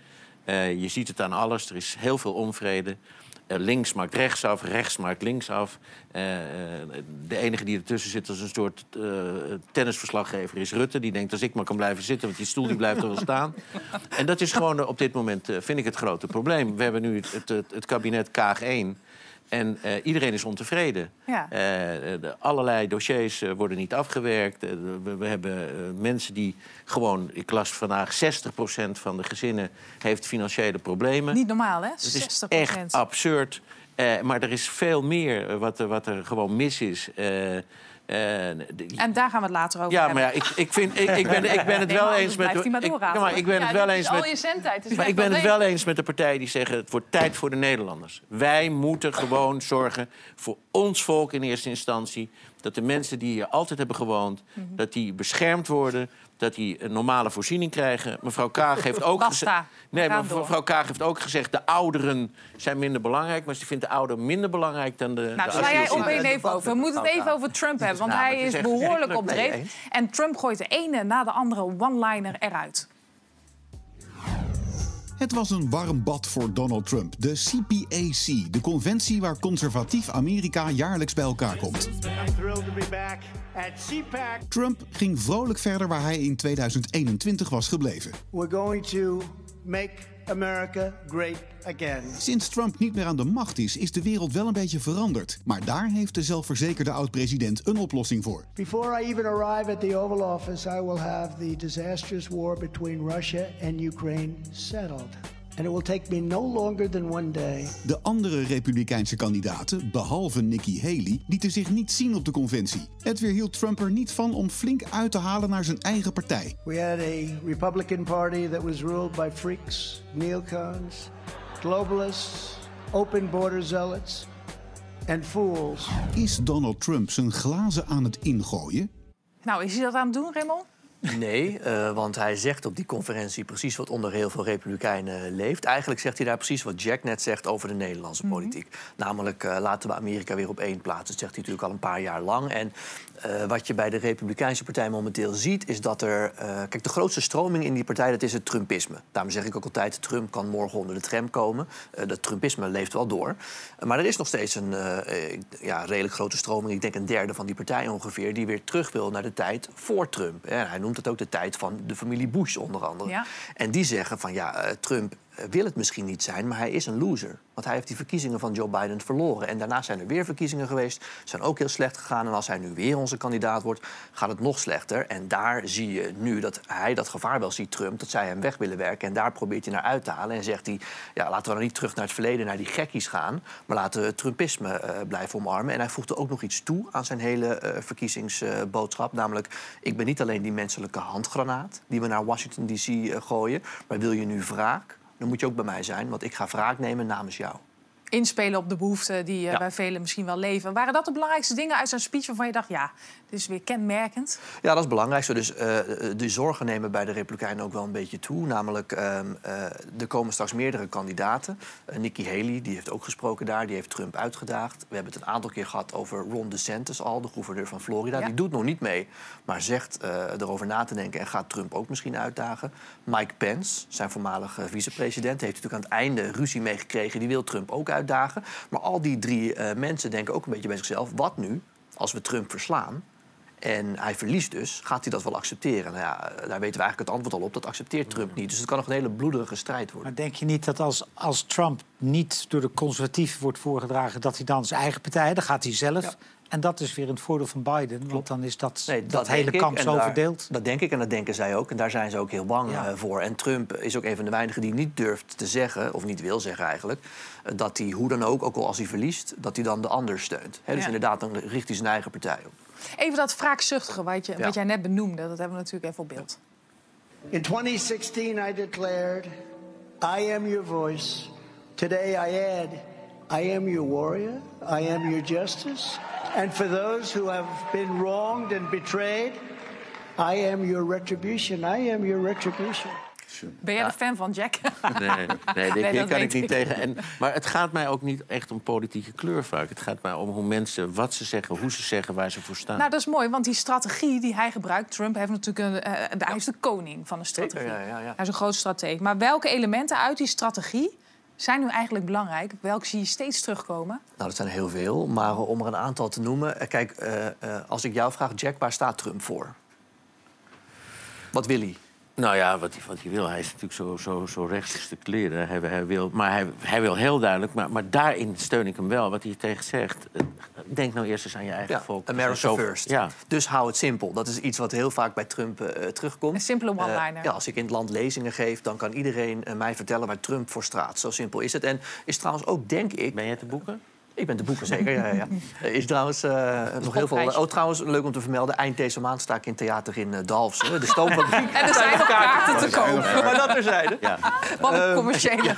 Eh, je ziet het aan alles. Er is heel veel onvrede. Eh, links maakt rechts af, rechts maakt links af. Eh, de enige die ertussen zit als een soort tennisverslaggever is Rutte. Die denkt als ik maar kan blijven zitten, want die stoel die blijft er wel staan. En dat is gewoon op dit moment, vind ik, het grote probleem. We hebben nu het, het, het kabinet Kaag 1. En eh, iedereen is ontevreden. Ja. Eh, de, allerlei dossiers eh, worden niet afgewerkt. We, we hebben mensen die gewoon... Ik las vandaag 60% van de gezinnen heeft financiële problemen. Niet normaal, hè? Het is 60 echt absurd. Maar er is veel meer wat, wat er gewoon mis is. Eh, En daar gaan we het later over ja, hebben. maar ja, ik, ik, vind, ik, ik, ben, ik ben het Nee, wel maar eens met... maar ik, maar ben Ja, het wel eens al met... je zendtijd. Dus Maar ik ben het wel eens met de partijen die zeggen... het wordt tijd voor de Nederlanders. Wij moeten gewoon zorgen voor ons volk in eerste instantie... dat de mensen die hier altijd hebben gewoond... Mhm. dat die beschermd worden, dat die een normale voorziening krijgen. Mevrouw Kaag heeft ook gezegd... Nee, maar mevrouw Kaag heeft ook gezegd... de ouderen zijn minder belangrijk... maar ze vindt de ouderen minder belangrijk dan de, Nou, de sla jij asielzoekers. één even over. We moeten het even over Trump hebben, want Nou, hij is behoorlijk op dreef. En Trump gooit de ene na de andere one-liner eruit. Het was een warm bad voor Donald Trump. De CPAC, de conventie waar conservatief Amerika jaarlijks bij elkaar komt. Trump ging vrolijk verder waar hij in 2021 was gebleven. We're going to make America great again. Sinds Trump niet meer aan de macht is, is de wereld wel een beetje veranderd. Maar daar heeft de zelfverzekerde oud-president een oplossing voor. Before I even arrive at the Oval Office, I will have the disastrous war between Russia and Ukraine settled. And it will take me no longer than one day. De andere republikeinse kandidaten, behalve Nikki Haley, lieten zich niet zien op de conventie. Het weerhield Trump er niet van om flink uit te halen naar zijn eigen partij. We had a Republican Party that was ruled by freaks, neocons, globalists, open border zealots, and fools. Is Donald Trump zijn glazen aan het ingooien? Nou, is hij dat aan het doen, Raymond? Nee, eh, want hij zegt op die conferentie precies wat onder heel veel Republikeinen leeft. Eigenlijk zegt hij daar precies wat Jack net zegt over de Nederlandse politiek. Namelijk eh, laten we Amerika weer op één plaatsen. Dat zegt hij natuurlijk al een paar jaar lang. En eh, wat je bij de Republikeinse Partij momenteel ziet, is dat er. eh, kijk, de grootste stroming in die partij dat is het Trumpisme. Daarom zeg ik ook altijd: Trump kan morgen onder de tram komen. Eh, dat Trumpisme leeft wel door. Maar er is nog steeds een ja, redelijk grote stroming. Ik denk een derde van die partij ongeveer, die weer terug wil naar de tijd voor Trump. En hij noemt het ook de tijd van de familie Bush, onder andere. Ja. En die zeggen van ja, Trump wil het misschien niet zijn, maar hij is een loser. Want hij heeft die verkiezingen van Joe Biden verloren. En daarna zijn er weer verkiezingen geweest, zijn ook heel slecht gegaan. En als hij nu weer onze kandidaat wordt, gaat het nog slechter. En daar zie je nu dat hij dat gevaar wel ziet, Trump, dat zij hem weg willen werken. En daar probeert hij naar uit te halen. En zegt hij, ja, laten we dan niet terug naar het verleden, naar die gekkies gaan. Maar laten we Trumpisme eh, blijven omarmen. En hij voegde ook nog iets toe aan zijn hele eh, verkiezingsboodschap. namelijk, ik ben niet alleen die menselijke handgranaat die we naar Washington D.C. eh, gooien. Maar wil je nu wraak, dan moet je ook bij mij zijn. Want ik ga wraak nemen namens jou. Inspelen op de behoeften die eh, Ja. bij velen misschien wel leven. Waren dat de belangrijkste dingen uit zijn speech waarvan je dacht... ja, dit is weer kenmerkend? Ja, dat is het belangrijkste. Dus eh, de zorgen nemen bij de Republikeinen ook wel een beetje toe. Namelijk, ehm, eh, er komen straks meerdere kandidaten. Nikki Haley, die heeft ook gesproken daar. Die heeft Trump uitgedaagd. We hebben het een aantal keer gehad over Ron DeSantis al, de gouverneur van Florida. Ja. Die doet nog niet mee, maar zegt erover na te denken... en gaat Trump ook misschien uitdagen. Mike Pence, zijn voormalige vicepresident... heeft natuurlijk aan het einde ruzie meegekregen. Die wil Trump ook uitdagen. Maar al die drie eh, mensen denken ook een beetje bij zichzelf... wat nu als we Trump verslaan... En hij verliest dus, gaat hij dat wel accepteren? Nou ja, daar weten we eigenlijk het antwoord al op. Dat accepteert Trump niet. Dus het kan nog een hele bloederige strijd worden. Maar denk je niet dat als, als Trump niet door de conservatieven wordt voorgedragen... dat hij dan zijn eigen partij, dan gaat hij zelf... En dat is weer in het voordeel van Biden, want dan is dat, Nee, dat, hele kamp zo daar- verdeeld. Dat denk ik en dat denken zij ook. En daar zijn ze ook heel bang Ja. eh, voor. En Trump is ook een van de weinigen die niet durft te zeggen, of niet wil zeggen eigenlijk, eh, dat hij hoe dan ook, ook al als hij verliest, dat hij dan de ander steunt. Hè, dus Ja. inderdaad, dan richt hij zijn eigen partij op. Even dat wraakzuchtige wat, je, Ja. wat jij net benoemde, dat hebben we natuurlijk even op beeld. In 2016, I declared, I am your voice. Today, I add, I am your warrior. I am your justice. And for those who have been wronged and betrayed, I am your retribution. I am your retribution. Ben jij een fan van Jack? Nee, nee, nee, Nee, hier dat kan ik niet ik. tegen. En, maar het gaat mij ook niet echt om politieke kleur vaak. Het gaat mij om hoe mensen, wat ze zeggen, hoe ze zeggen, waar ze voor staan. Nou, dat is mooi, want die strategie die hij gebruikt... Trump heeft natuurlijk een, eh, hij is de koning van de strategie. ja, ja, ja. Hij is een groot strateeg. Maar welke elementen uit die strategie zijn nu eigenlijk belangrijk? Welke zie je steeds terugkomen? Nou, dat zijn heel veel. Maar om er een aantal te noemen. eh, Kijk, eh, eh, als ik jou vraag, Jack, waar staat Trump voor? Wat wil hij? Nou ja, wat hij, wat hij wil. Hij is natuurlijk zo, zo, zo rechts de kleren. Hij, hij wil, maar hij, hij wil heel duidelijk, maar, maar daarin steun ik hem wel. Wat hij tegen zegt. Denk nou eerst eens aan je eigen Ja, volk. America Zo- first. Ja. Dus hou het simpel. Dat is iets wat heel vaak bij Trump eh, terugkomt. Een simpele one-liner. Eh, ja, als ik in het land lezingen geef, dan kan iedereen eh, mij vertellen waar Trump voor staat. Zo simpel is het. En is trouwens ook, denk ik... Ben jij te boeken? Ik ben te boeken, zeker. Ja, ja, ja. Is trouwens eh, nog heel veel. Oh, trouwens, leuk om te vermelden. Eind deze maand sta ik in theater in eh Dalfsen. De stoomfabriek. En er zijn nog kaarten te kopen. Maar dat terzijde. Ja. Wat Ehm, een commerciële.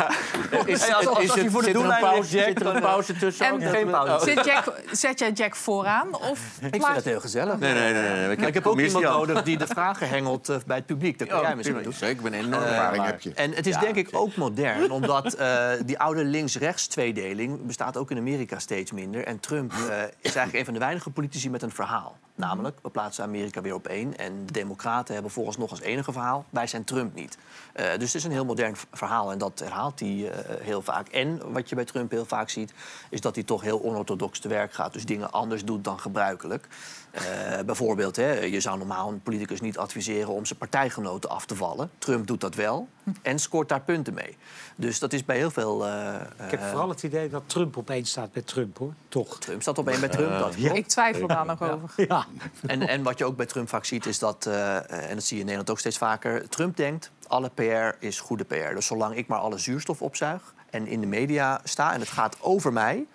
Is, Hey, als- als- als je voor de zit een doellijn pauze, ligt, Jack, zit er een dan- pauze tussen? En-? Dat Geen we- pauze. oh. Zet, Jack, zet jij Jack vooraan? Of Ik vind het heel gezellig. Nee, nee, nee. nee. Maar ik heb ook iemand al. nodig die de vragen hengelt eh, bij het publiek. Dat kan jij misschien doen. Zeker, ik ben enorm Ervaring heb je. En het is denk ik ook modern, omdat eh, die oude links-rechts tweedeling bestaat ook in Amerika steeds minder. En Trump eh, is eigenlijk een van de weinige politici met een verhaal. Namelijk, we plaatsen Amerika weer op één. En de Democraten hebben volgens nog als enige verhaal. Wij zijn Trump niet. Eh, dus het is een heel modern verhaal en dat herhaalt hij eh, heel vaak. En wat je bij Trump heel vaak ziet, is dat hij toch heel onorthodox te werk gaat. Dus dingen anders doet dan gebruikelijk. Eh, bijvoorbeeld, hè, je zou normaal een politicus niet adviseren om zijn partijgenoten af te vallen. Trump doet dat wel en scoort daar punten mee. Dus dat is bij heel veel. eh, Ik heb eh, vooral het idee dat Trump opeens staat met Trump, hoor. Toch. Trump staat op één bij Trump. dat klopt. Ik twijfel daar nog over. Ja. En, en wat je ook bij Trump vaak ziet, is dat, eh, en dat zie je in Nederland ook steeds vaker, Trump denkt, alle PR is goede PR. Dus zolang ik maar alle zuurstof opzuig en in de media sta en het gaat over mij,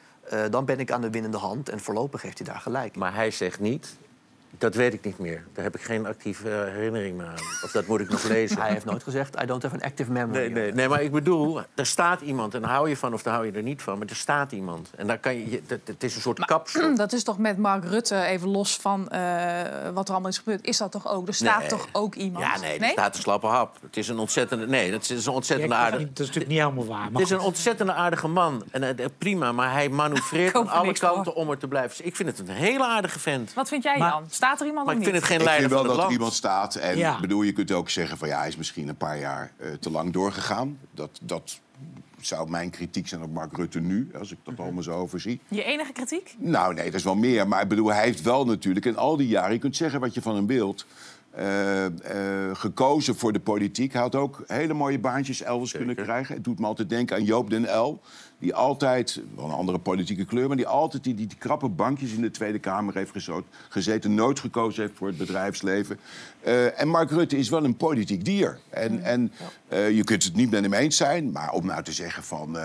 dan ben ik aan de winnende hand. En voorlopig heeft hij daar gelijk. Maar hij zegt niet, dat weet ik niet meer. Daar heb ik geen actieve eh, herinnering meer aan. Of dat moet ik nog lezen. Hij heeft nooit gezegd, I don't have an active memory. Nee, nee, nee, maar ik bedoel, er staat iemand en daar hou je van of daar hou je er niet van. Maar er staat iemand. En daar kan je, dat- het is een soort kapsel. Dat is toch met Mark Rutte, even los van eh, wat er allemaal is gebeurd... is dat toch ook? Er staat Nee. toch ook iemand? Ja, nee, er staat een slappe hap. Het is een ontzettende... Nee, dat is een ontzettende aardige... Dat is natuurlijk niet helemaal waar. Het is een ontzettende aardige man. En eh, prima, maar hij manoeuvreert aan alle kanten om er te blijven. Dus ik vind het een hele aardige vent. Wat vind jij, Maar- Jan? Staat er iemand Maar of ik niet? vind het geen Ik leider vind wel van dat er iemand staat. En Ja. bedoel, je kunt ook zeggen van ja, hij is misschien een paar jaar eh, te lang doorgegaan. Dat, dat zou mijn kritiek zijn op Mark Rutte nu, als ik dat allemaal zo overzie. Je enige kritiek? Nou, nee, dat is wel meer. Maar ik bedoel, hij heeft wel natuurlijk in al die jaren... je kunt zeggen wat je van hem wilt... eh, eh, gekozen voor de politiek. Hij had ook hele mooie baantjes elders kunnen krijgen. Het doet me altijd denken aan Joop den L. Die altijd, wel een andere politieke kleur... maar die altijd die, die, die krappe bankjes in de Tweede Kamer heeft gezeten. Nooit gekozen heeft voor het bedrijfsleven. Eh, en Mark Rutte is wel een politiek dier. En, en eh, je kunt het niet met hem eens zijn. Maar om nou te zeggen van...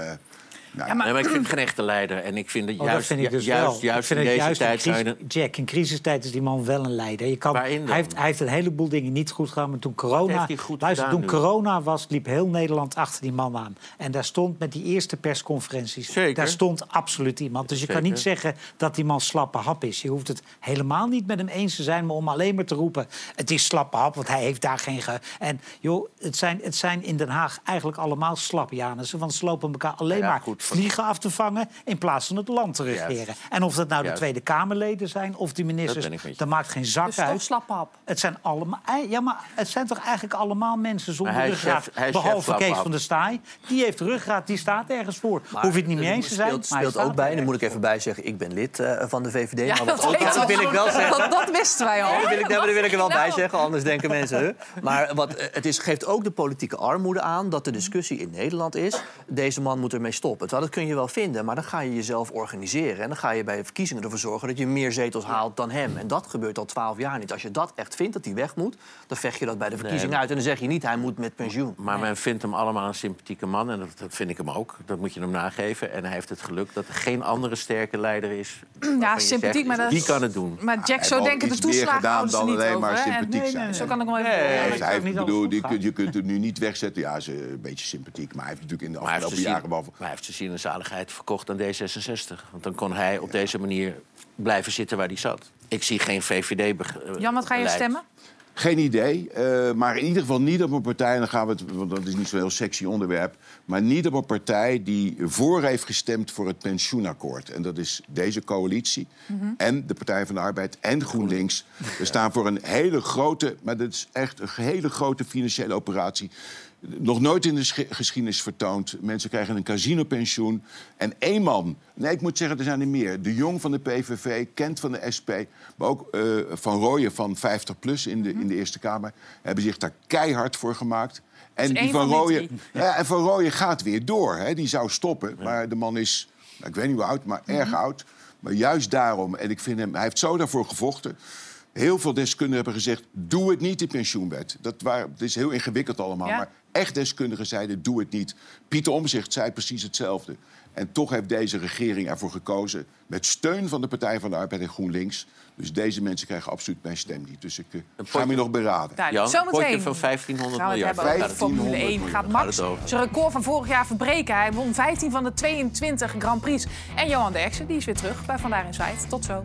Ja, maar- Nee, maar ik vind hem geen echte leider. En ik vind dat Oh, juist, dat vind ik dus ju- juist, wel. juist ik vind in deze juist in tijd je... crisis- Jack, in crisistijd is die man wel een leider. Je kan, hij, heeft, hij heeft een heleboel dingen niet goed gedaan. Maar toen corona, luister, toen nu? corona was, liep heel Nederland achter die man aan. En daar stond met die eerste persconferenties... Zeker. daar stond absoluut iemand. Dus je kan niet zeggen dat die man slappe hap is. Je hoeft het helemaal niet met hem eens te zijn... maar om alleen maar te roepen, het is slappe hap, want hij heeft daar geen... Ge en joh, het zijn, het zijn in Den Haag eigenlijk allemaal slapjanussen. Want ze lopen elkaar alleen Ja, maar goed. Vliegen af te vangen in plaats van het land te regeren. Juist. En of dat nou de. Tweede Kamerleden zijn of die ministers, dat maakt geen zak Dus uit. slappap. Het zijn allemaal, ja, maar het zijn toch eigenlijk allemaal mensen zonder ruggraat, chef- hij is chef behalve Kees van der Staaij. Die heeft ruggraat, die staat ergens voor. Maar Hoef je het niet mee eens te zijn. Speelt, maar speelt ook bij, en daar moet ik even bij zeggen... ik ben lid eh, van de VVD. Ja, maar dat, ook, dat wil ik wel zeggen. Dat, dat wisten wij al. Dat wil ik, dat wil ik er wel bij zeggen, anders denken mensen... Huh? Maar wat, eh, het is, geeft ook de politieke armoede aan... dat de discussie in Nederland is... deze man moet ermee stoppen. Terwijl dat kun je wel vinden, maar dan ga je jezelf organiseren... en dan ga je bij de verkiezingen ervoor zorgen... dat je meer zetels haalt dan hem. En dat gebeurt al twaalf jaar niet. Als je dat echt vindt, dat hij weg moet... dan vecht je dat bij de verkiezingen Nee. uit. En dan zeg je niet, hij moet met pensioen. Maar men vindt hem allemaal een sympathieke man. En dat, dat vind ik hem ook. Dat moet je hem nageven. En hij heeft het geluk dat er geen andere sterke leider is. Ja, je sympathiek, zegt, maar dat Die kan het doen. Maar Jack, zo denken de toeslagenhouders gedaan dan niet alleen maar over. sympathiek zijn. Zo kan ik wel even... Nee, Hij heeft- bedoel, goed die gaat. kun- je kunt het nu niet wegzetten. Ja, ze een beetje sympathiek. Maar hij heeft natuurlijk in de afgelopen jaren... maar hij heeft zijn ziel en zaligheid verkocht aan D66. Want dan kon hij op deze manier blijven zitten waar hij zat. Ik zie geen VVD. Jan, wat ga je stemmen? Geen idee, eh, maar in ieder geval niet op een partij... en dan gaan we het, want dat is niet zo'n heel sexy onderwerp... maar niet op een partij die voor heeft gestemd voor het pensioenakkoord. En dat is deze coalitie en de Partij van de Arbeid en GroenLinks. We staan voor een hele grote, maar dat is echt een hele grote financiële operatie... Nog nooit in de geschiedenis vertoond. Mensen krijgen een casinopensioen. En één man, nee, ik moet zeggen, er zijn er meer. De Jong van de PVV, Kent van de SP... maar ook eh, Van Rooyen van 50PLUS in de, in de Eerste Kamer... hebben zich daar keihard voor gemaakt. En Dus die van, van Rooyen, ja, en van Rooyen gaat weer door. Hè. Die zou stoppen, maar de man is, nou, ik weet niet hoe oud, maar erg oud. Maar juist daarom, en ik vind hem, hij heeft zo daarvoor gevochten... Heel veel deskundigen hebben gezegd: doe het niet, die pensioenwet. Dat, waren, het is heel ingewikkeld allemaal. Ja. Maar echt deskundigen zeiden: doe het niet. Pieter Omzicht zei precies hetzelfde. En toch heeft deze regering ervoor gekozen. met steun van de Partij van de Arbeid en GroenLinks. Dus deze mensen krijgen absoluut mijn stem niet. Dus ik eh, ga me nog beraden. Jan, een potje van 1500 gaan we het miljard. hebben gaat Formule 1. 1500 Gaat Gaat Max over? zijn record van vorig jaar verbreken? Hij won 15 van de 22 Grand Prix. En Johan Derksen, die is weer terug bij Vandaar in Zwijt. Tot zo.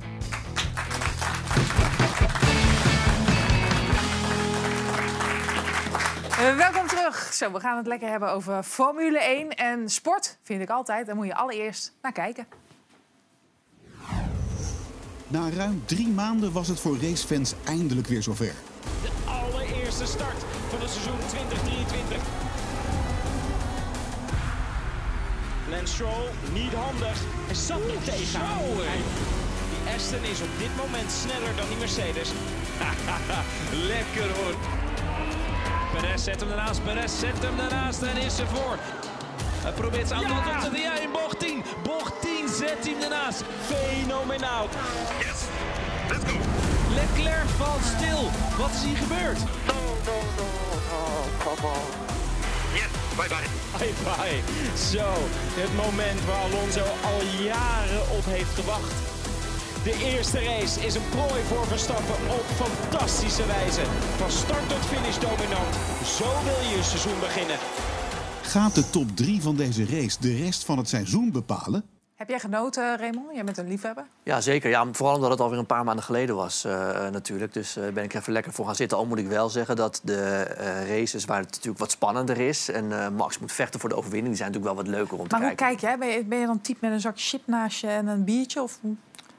Welkom terug. Zo, we gaan het lekker hebben over Formule 1 en sport. Vind ik altijd. Daar moet je allereerst naar kijken. Na ruim drie maanden was het voor racefans eindelijk weer zover. De allereerste start van het seizoen 2023. Lance Stroll, niet handig. Hij zat niet tegen. Die Aston is op dit moment sneller dan die Mercedes. Lekker hoor. Perez zet hem ernaast, Perez zet hem ernaast en is er voor. Hij probeert zijn auto op te. Ja, in bocht 10. Bocht 10 zet hij hem ernaast. Fenomenaal. Yes, let's go. Leclerc valt stil. Wat is hier gebeurd? No, no, no, no, come on. Yes, bye bye. Bye bye. Zo, het moment waar Alonso al jaren op heeft gewacht. De eerste race is een prooi voor Verstappen op fantastische wijze. Van start tot finish dominant. Zo wil je een seizoen beginnen. Gaat de top 3 van deze race de rest van het seizoen bepalen? Heb jij genoten, Raymond? Jij bent een liefhebber. Ja, zeker. Ja, vooral omdat het alweer een paar maanden geleden was eh, natuurlijk. Dus daar ben ik even lekker voor gaan zitten. Al moet ik wel zeggen dat de eh, races waar het natuurlijk wat spannender is... en eh, Max moet vechten voor de overwinning... die zijn natuurlijk wel wat leuker om te Maar hoe kijken. kijk jij? Ben je, ben je dan type met een zak chip naast je en een biertje? Of...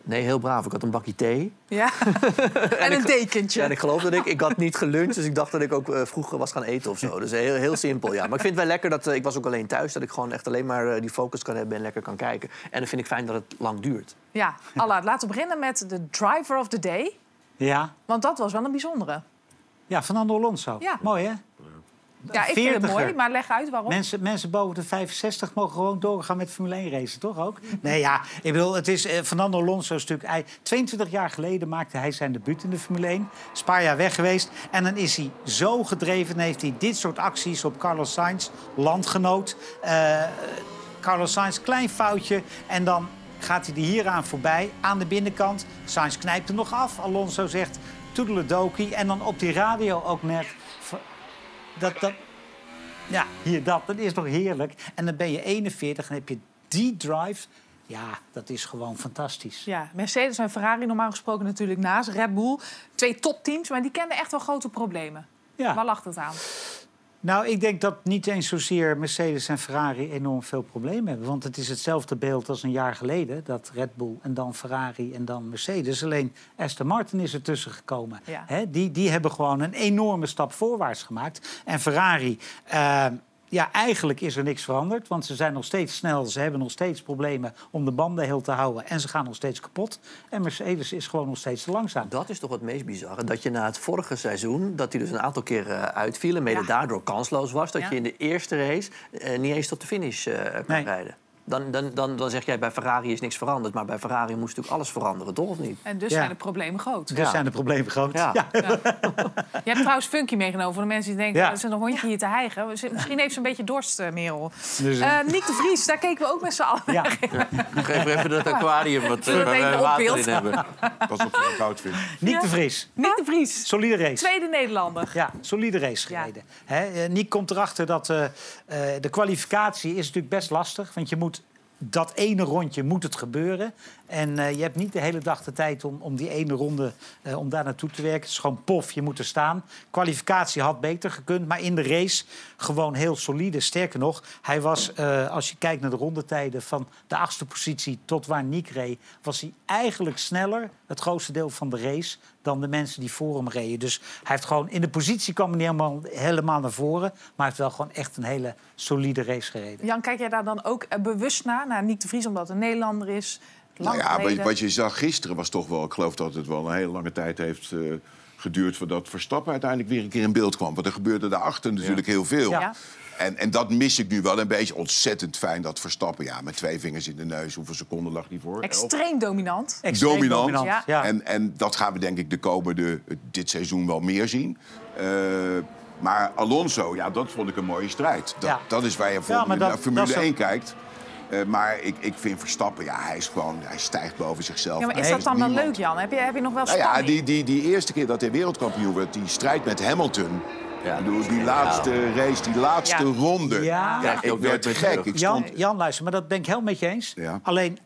Nee, heel braaf. Ik had een bakje thee. Ja, en een ik- dekentje. Ja, en ik geloof dat ik... Ik had niet geluncht, dus ik dacht dat ik ook eh, vroeg was gaan eten of zo. Dus heel, heel simpel, ja. Maar ik vind het wel lekker dat... eh, ik was ook alleen thuis, dat ik gewoon echt alleen maar eh, die focus kan hebben... en lekker kan kijken. En dan vind ik fijn dat het lang duurt. Ja, Allah, laten we beginnen met de driver of the day. Ja, Want dat was wel een bijzondere. ja Fernando Alonso. Ja. Mooi, hè? Ja, ik vind het 40er. mooi, maar leg uit waarom. Mensen, mensen boven de 65 mogen gewoon doorgaan met Formule 1 racen, toch ook? Nee, ja, ik bedoel, het is eh, Fernando Alonso stuk. Hij, 22 jaar geleden maakte hij zijn debuut in de Formule 1. Is een paar jaar weg geweest. En dan is hij zo gedreven en heeft hij dit soort acties op Carlos Sainz, landgenoot. Eh, Carlos Sainz, klein foutje. En dan gaat hij er hieraan voorbij, aan de binnenkant. Sainz knijpt er nog af. Alonso zegt toedeledokie. En dan op die radio ook net... Dat, dat, ja, hier dat. Dat is toch heerlijk. En dan ben je 41 en heb je die drive. Ja, dat is gewoon fantastisch. Ja, Mercedes en Ferrari normaal gesproken natuurlijk naast. Red Bull, twee topteams, maar die kenden echt wel grote problemen. Ja. Waar lag het aan? Nou, ik denk dat niet eens zozeer Mercedes en Ferrari enorm veel problemen hebben. Want het is hetzelfde beeld als een jaar geleden. Dat Red Bull en dan Ferrari en dan Mercedes. Alleen Aston Martin is ertussen gekomen. Ja. Die, die hebben gewoon een enorme stap voorwaarts gemaakt. En Ferrari... eh, ja, eigenlijk is er niks veranderd. Want ze zijn nog steeds snel. Ze hebben nog steeds problemen om de banden heel te houden. En ze gaan nog steeds kapot. En Mercedes is gewoon nog steeds te langzaam. Dat is toch het meest bizarre. Dat je na het vorige seizoen, dat hij dus een aantal keer eh, uitviel... en mede Ja. daardoor kansloos was... dat Ja. je in de eerste race eh, niet eens tot de finish kan Nee. rijden. Dan, dan, dan, dan zeg jij, bij Ferrari is niks veranderd. Maar bij Ferrari moest natuurlijk alles veranderen, toch of niet? En dus Ja. zijn de problemen groot. Dus zijn de problemen groot. Ja. Ja. Je hebt trouwens Funky meegenomen voor de mensen die denken... Ja. er zit een hondje hier te hijgen. Misschien heeft ze een beetje dorst, eh, Merel. Dus, Eh eh, Niek de Vries, daar keken we ook met z'n allen. Ja. Geef even dat aquarium wat, eh, Zullen we even water opbeeld? in hebben. Pas op voor een goud vindt. Niek de Vries. Niek de Vries, Solide race. tweede Nederlander. Ja, solide race gereden. Hè, eh, Niek komt erachter dat eh, eh, de kwalificatie is natuurlijk best lastig. Want je moet dat ene rondje moet het gebeuren. En eh, je hebt niet de hele dag de tijd om, om die ene ronde eh, om daar naartoe te werken. Het is gewoon pof, je moet er staan. Kwalificatie had beter gekund, maar in de race gewoon heel solide. Sterker nog, hij was, eh, als je kijkt naar de rondetijden van de achtste positie tot waar Niek reed, was hij eigenlijk sneller, het grootste deel van de race, dan de mensen die voor hem reden. Dus hij heeft gewoon in de positie kwam hij helemaal, helemaal naar voren, maar hij heeft wel gewoon echt een hele solide race gereden. Jan, kijk jij daar dan ook bewust naar? Naar Niek de Vries, omdat een Nederlander is? Lang Nou ja, wat, geleden. wat je zag gisteren was toch wel... Ik geloof dat het wel een hele lange tijd heeft eh, geduurd... voordat Verstappen uiteindelijk weer een keer in beeld kwam. Want er gebeurde daarachter natuurlijk heel veel. Ja. En, en dat mis ik nu wel een beetje. Ontzettend fijn dat Verstappen, ja, met twee vingers in de neus... hoeveel seconden lag hij voor? Extreem dominant. Extreem dominant. Ja. Ja. En, en dat gaan we denk ik de komende, dit seizoen wel meer zien. Eh, maar Alonso, ja, dat vond ik een mooie strijd. Dat, Ja. dat is waar je voor Ja, dat- naar Formule dat is ook- 1 kijkt. Eh, maar ik, ik vind Verstappen, ja, hij is gewoon, hij stijgt boven zichzelf. Ja, maar is Hij dat dan wel niemand. leuk, Jan? Heb je, heb je nog wel Nou spanning? ja, die, die, die eerste keer dat hij wereldkampioen werd, die strijd met Hamilton. Ja, die laatste race, die laatste Ja. ronde. Ja. Ja, Krijg je ik ook werd meer gek. Ik Jan, stond, Jan, luister, maar dat ben ik helemaal met je eens. Ja. Alleen,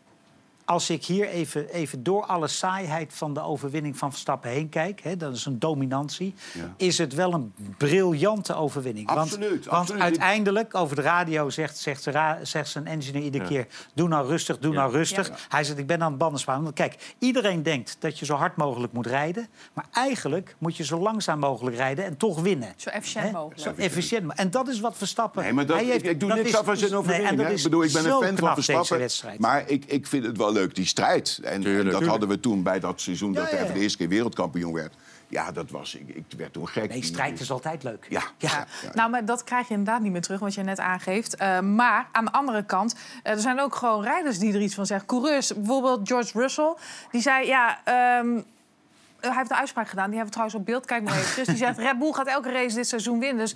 als ik hier even, even door alle saaiheid van de overwinning van Verstappen heen kijk... Hè, dat is een dominantie, Ja. is het wel een briljante overwinning. Absoluut, want, want absoluut. uiteindelijk, over de radio zegt, zegt, zegt zijn engineer iedere keer... doe nou rustig, doe nou rustig. Hij zegt, ik ben aan het banden sparen. Want kijk, iedereen denkt dat je zo hard mogelijk moet rijden... maar eigenlijk moet je zo langzaam mogelijk rijden en toch winnen. Zo efficiënt Hè? mogelijk. Zo efficiënt. En dat is wat Verstappen... Nee, maar dat, hij heeft- ik, ik doe dat niks is- af aan zijn nee, overwinning. en dat hè. is ik bedoel, ik ben een fan van deze Verstappen. wedstrijd. Maar ik, ik vind het wel leuk, die strijd. En, dat Tuurlijk. hadden we toen bij dat seizoen dat hij ja, voor de eerste keer wereldkampioen werd. Ja, dat was, ik, ik werd toen gek. Nee, strijd is altijd leuk. Ja, Ja. ja. ja. Nou, maar dat krijg je inderdaad niet meer terug, wat je net aangeeft. Eh, maar aan de andere kant, eh, er zijn ook gewoon rijders die er iets van zeggen. Coureurs, bijvoorbeeld George Russell, die zei... ja. ehm, hij heeft een uitspraak gedaan, die hebben we trouwens op beeld. Kijk maar even. Die zegt, Red Bull gaat elke race dit seizoen winnen. Dus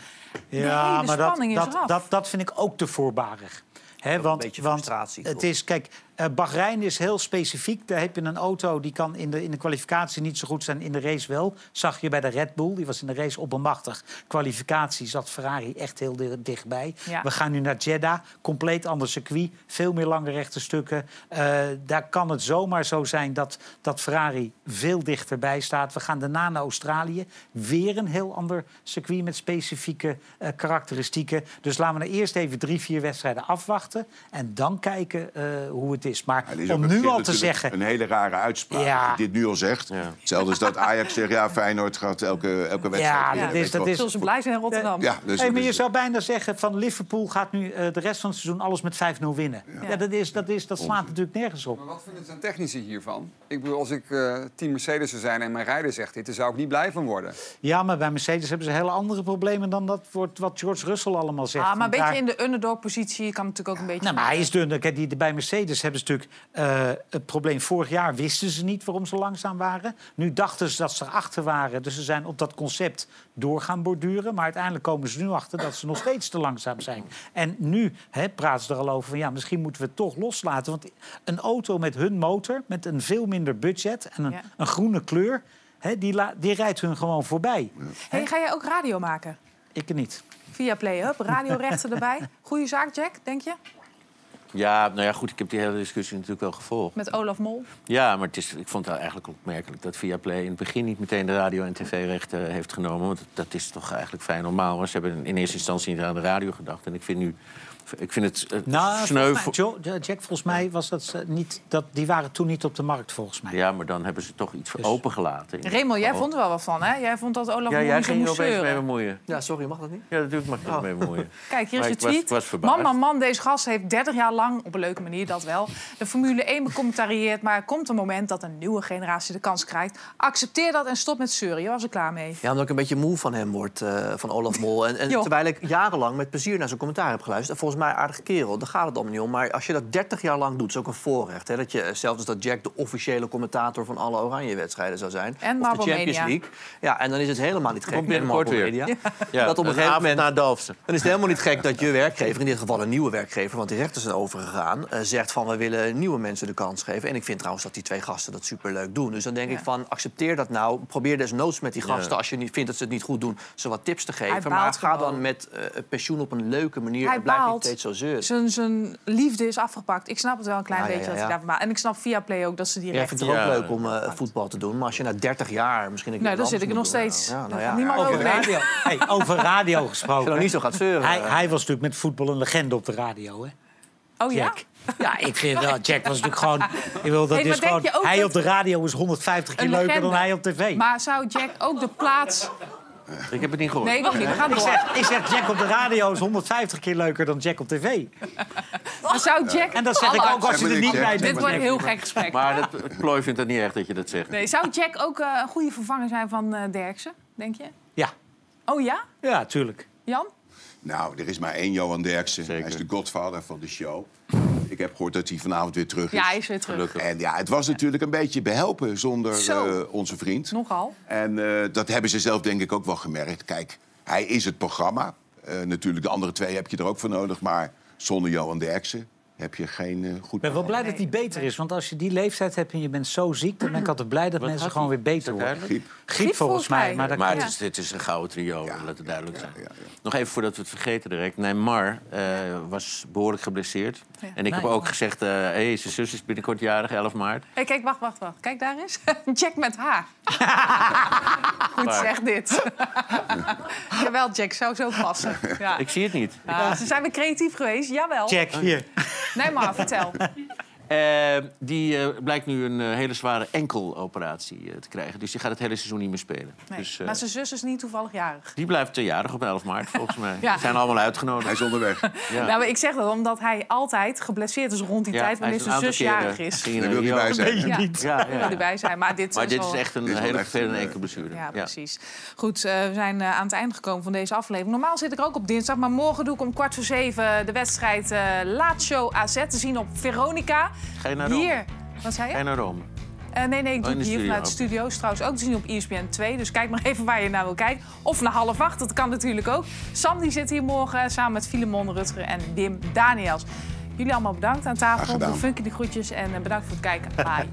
de Ja, hele maar dat, is dat, eraf. dat, dat vind ik ook te voorbarig. Hè, want, beetje want frustratie, het is, kijk, eh Bahrein is heel specifiek. Daar heb je een auto die kan in de, in de kwalificatie niet zo goed zijn, in de race wel. Zag je bij de Red Bull, die was in de race oppermachtig. Kwalificatie zat Ferrari echt heel di- dichtbij. Ja. We gaan nu naar Jeddah, compleet ander circuit. Veel meer lange rechte stukken. Eh, daar kan het zomaar zo zijn dat, dat Ferrari veel dichterbij staat. We gaan daarna naar Australië. Weer een heel ander circuit met specifieke eh, karakteristieken. Dus laten we nou eerst even drie, vier wedstrijden afwachten. En dan kijken hoe het is. Maar Ja, is om nu een- al te zeggen... Een hele rare uitspraak. Ja. Als je dit nu al zegt. Hetzelfde als dat Ajax zegt, ja, Feyenoord gaat elke, elke wedstrijd. Ja, dat is- dat is- ze blij zijn in Rotterdam? Ja, dus, Hey, maar je zou bijna zeggen van Liverpool gaat nu eh, de rest van het seizoen alles met 5-0 winnen. Ja. dat, is, dat, is, dat slaat natuurlijk nergens op. Maar wat vinden zijn technici hiervan? Ik bedoel, als ik eh team Mercedes zou zijn en mijn rijder zegt dit, dan zou ik niet blij van worden. Ja, maar bij Mercedes hebben ze hele andere problemen dan dat wordt wat George Russell allemaal zegt. Ah, maar een beetje daar- in de underdog-positie kan natuurlijk ook een beetje... Nou, maar hij is dun. Kijk, die, bij Mercedes hebben ze natuurlijk eh, het probleem. Vorig jaar wisten ze niet waarom ze langzaam waren. Nu dachten ze dat ze erachter waren. Dus ze zijn op dat concept door gaan borduren. Maar uiteindelijk komen ze nu achter dat ze nog steeds te langzaam zijn. En nu hè, praten ze er al over van ja, misschien moeten we het toch loslaten. Want een auto met hun motor, met een veel minder budget en een, Ja. een groene kleur, hè, die, die rijdt hun gewoon voorbij. Hey, ga jij ook radio maken? Ik niet. Via Play Up, radiorechten erbij. Goeie zaak, Jack, denk je? Ja, nou ja, goed, ik heb die hele discussie natuurlijk wel gevolgd. Met Olaf Mol. Ja, maar het is, ik vond het eigenlijk opmerkelijk dat Viaplay in het begin niet meteen de radio- en tv-rechten heeft genomen. Want dat is toch eigenlijk vrij normaal. Ze hebben in eerste instantie niet aan de radio gedacht. En ik vind nu. Ik vind het Nou, sneu. volgens mij, Jack, volgens mij was dat eh, niet... Dat, die waren toen niet op de markt, volgens mij. Ja, maar dan hebben ze toch iets opengelaten. Remo, jij Oh. vond er wel wat van, hè? Jij vond dat Olaf Ja, Mol jij niet zo ging er opeens mee bemoeien. Ja, sorry, mag dat niet? Ja, natuurlijk mag je er mee bemoeien. Kijk, hier is ik was- tweet. ik was man, man, man, deze gast heeft 30 jaar lang, op een leuke manier dat wel, de Formule 1 becommentarieerd. Maar er komt een moment dat een nieuwe generatie de kans krijgt. Accepteer dat en stop met zeuren. Je was er klaar mee. Ja, omdat ik een beetje moe van hem word, eh, van Olaf Mol. En, en terwijl ik jarenlang met plezier naar zijn commentaar heb geluisterd. En volgens mij een aardige kerel, daar gaat het allemaal niet om. Maar als je dat 30 jaar lang doet, is ook een voorrecht. Hè? Dat je, zelfs als dat Jack de officiële commentator van alle Oranje-wedstrijden zou zijn. En of de Champions. League. Ja, en dan is het helemaal niet gek. Komt binnenkort en Marble weer. Media, Ja, dat op een een gegeven moment... na Dalfsen. Dan is het helemaal niet gek dat je werkgever, in dit geval een nieuwe werkgever... want die rechten zijn overgegaan, eh, zegt van we willen nieuwe mensen de kans geven. En ik vind trouwens dat die twee gasten dat superleuk doen. Dus dan denk ik van accepteer dat nou. Probeer desnoods met die gasten, Ja. als je niet vindt dat ze het niet goed doen... ze wat tips te geven. Maar ga dan met eh, pensioen op een leuke manier... Hij en blijf niet baalt. Steeds zo zeuren. Zijn, zijn liefde is afgepakt. Ik snap het wel een klein Ja, ja, beetje ja, dat hij ja. daarvan. En ik snap via Play ook dat ze die Jij rechten... vindt het ook Ja. leuk om eh, voetbal te doen. Maar als je na 30 jaar misschien een Nee, dan wat zit ik er nog doen, steeds. Ja, Daar nou ja, niemand ja, over radio, hey, over radio Als je gesproken. nou niet zo gaat zeuren. Hij, hij was natuurlijk met voetbal een legende op de radio, hè? Oh ja? Jack. Ja, ik vind wel. Jack was natuurlijk gewoon. Ik wil, dat Hey, is denk gewoon je ook hij op de radio is 150 keer leuker legende. dan hij op tv. Maar zou Jack ook de plaats... Ik heb het niet gehoord. Nee, ik ook niet. We gaan ik, door. zeg, ik zeg Jack op de radio is 150 keer leuker dan Jack op tv. Maar zou Jack... En dat zeg ik ook als je er niet bij Dit bent. wordt een heel gek gesprek. Maar dat, plooi vindt het niet echt dat je dat zegt. Nee, zou Jack ook eh, een goede vervanger zijn van eh Derksen, denk je? Ja, Oh ja? ja, tuurlijk. Jan? Nou, er is maar één Johan Derksen. Zeker. Hij is de godvader van de show. Ik heb gehoord dat hij vanavond weer terug is. Ja, hij is weer terug. Gelukkig. En ja, het was natuurlijk een beetje behelpen zonder Zo. eh, onze vriend. Nogal. En eh, dat hebben ze zelf denk ik ook wel gemerkt. Kijk, hij is het programma. Eh, natuurlijk, de andere twee heb je er ook voor nodig. Maar zonder Johan Derksen heb je geen eh, goed Ik ben wel blij dat hij beter is. Want als je die leeftijd hebt en je bent zo ziek... dan ben ik altijd blij dat Wat mensen gewoon weer beter Is worden. griep. Griep volgens mij. Maar dat Maar kan- het is, dit is een gouden trio, Ja. laat het duidelijk zijn. Ja, ja, ja. Nog even voordat we het vergeten direct. Neymar eh, was behoorlijk geblesseerd. Ja. En ik heb ook gezegd, eh hey, zijn zus is binnenkort jarig, 11 maart. Hey, kijk, wacht, wacht, wacht. Kijk daar eens. Jack met haar. Goed zeg dit. Jawel, Jack zou zo passen. Ja. Ik zie het niet. Ja, ze zijn weer creatief geweest, jawel. Jack, hier. Nee, maar vertel. Eh, die eh, blijkt nu een eh, hele zware enkeloperatie eh, te krijgen. Dus die gaat het hele seizoen niet meer spelen. Nee. Dus, eh, maar zijn zus is niet toevallig jarig. Die blijft jarig op 11 maart, volgens mij. Ja. Ze zijn allemaal uitgenodigd. Hij is onderweg. Ja. Nou, maar ik zeg dat omdat hij altijd geblesseerd is rond die Ja, tijd... hij wanneer zijn zus jarig is. Daar naar wil hij bij zijn. Ja, niet. Ja, ja. wil hij bij zijn. Maar dit Maar is dit wel- is echt een Dit is wel hele echt vervelende enkelblessure. Ja, precies. Goed, eh, we zijn aan het einde gekomen van deze aflevering. Normaal zit ik ook op dinsdag, maar morgen doe ik om kwart voor zeven... de wedstrijd eh Lazio AZ te zien op Veronica. Ga je naar Rome? Hier. Wat zei je? Ga je naar Rome? Eh, nee, nee, ik Oh, doe het hier vanuit de oké. studio. Is trouwens ook te zien op ESPN 2. Dus kijk maar even waar je naar wil kijken. Of naar half acht, dat kan natuurlijk ook. Sam die zit hier morgen samen met Filemon Rutger en Wim Daniels. Jullie allemaal bedankt aan tafel. De funky de groetjes en eh, bedankt voor het kijken. Bye.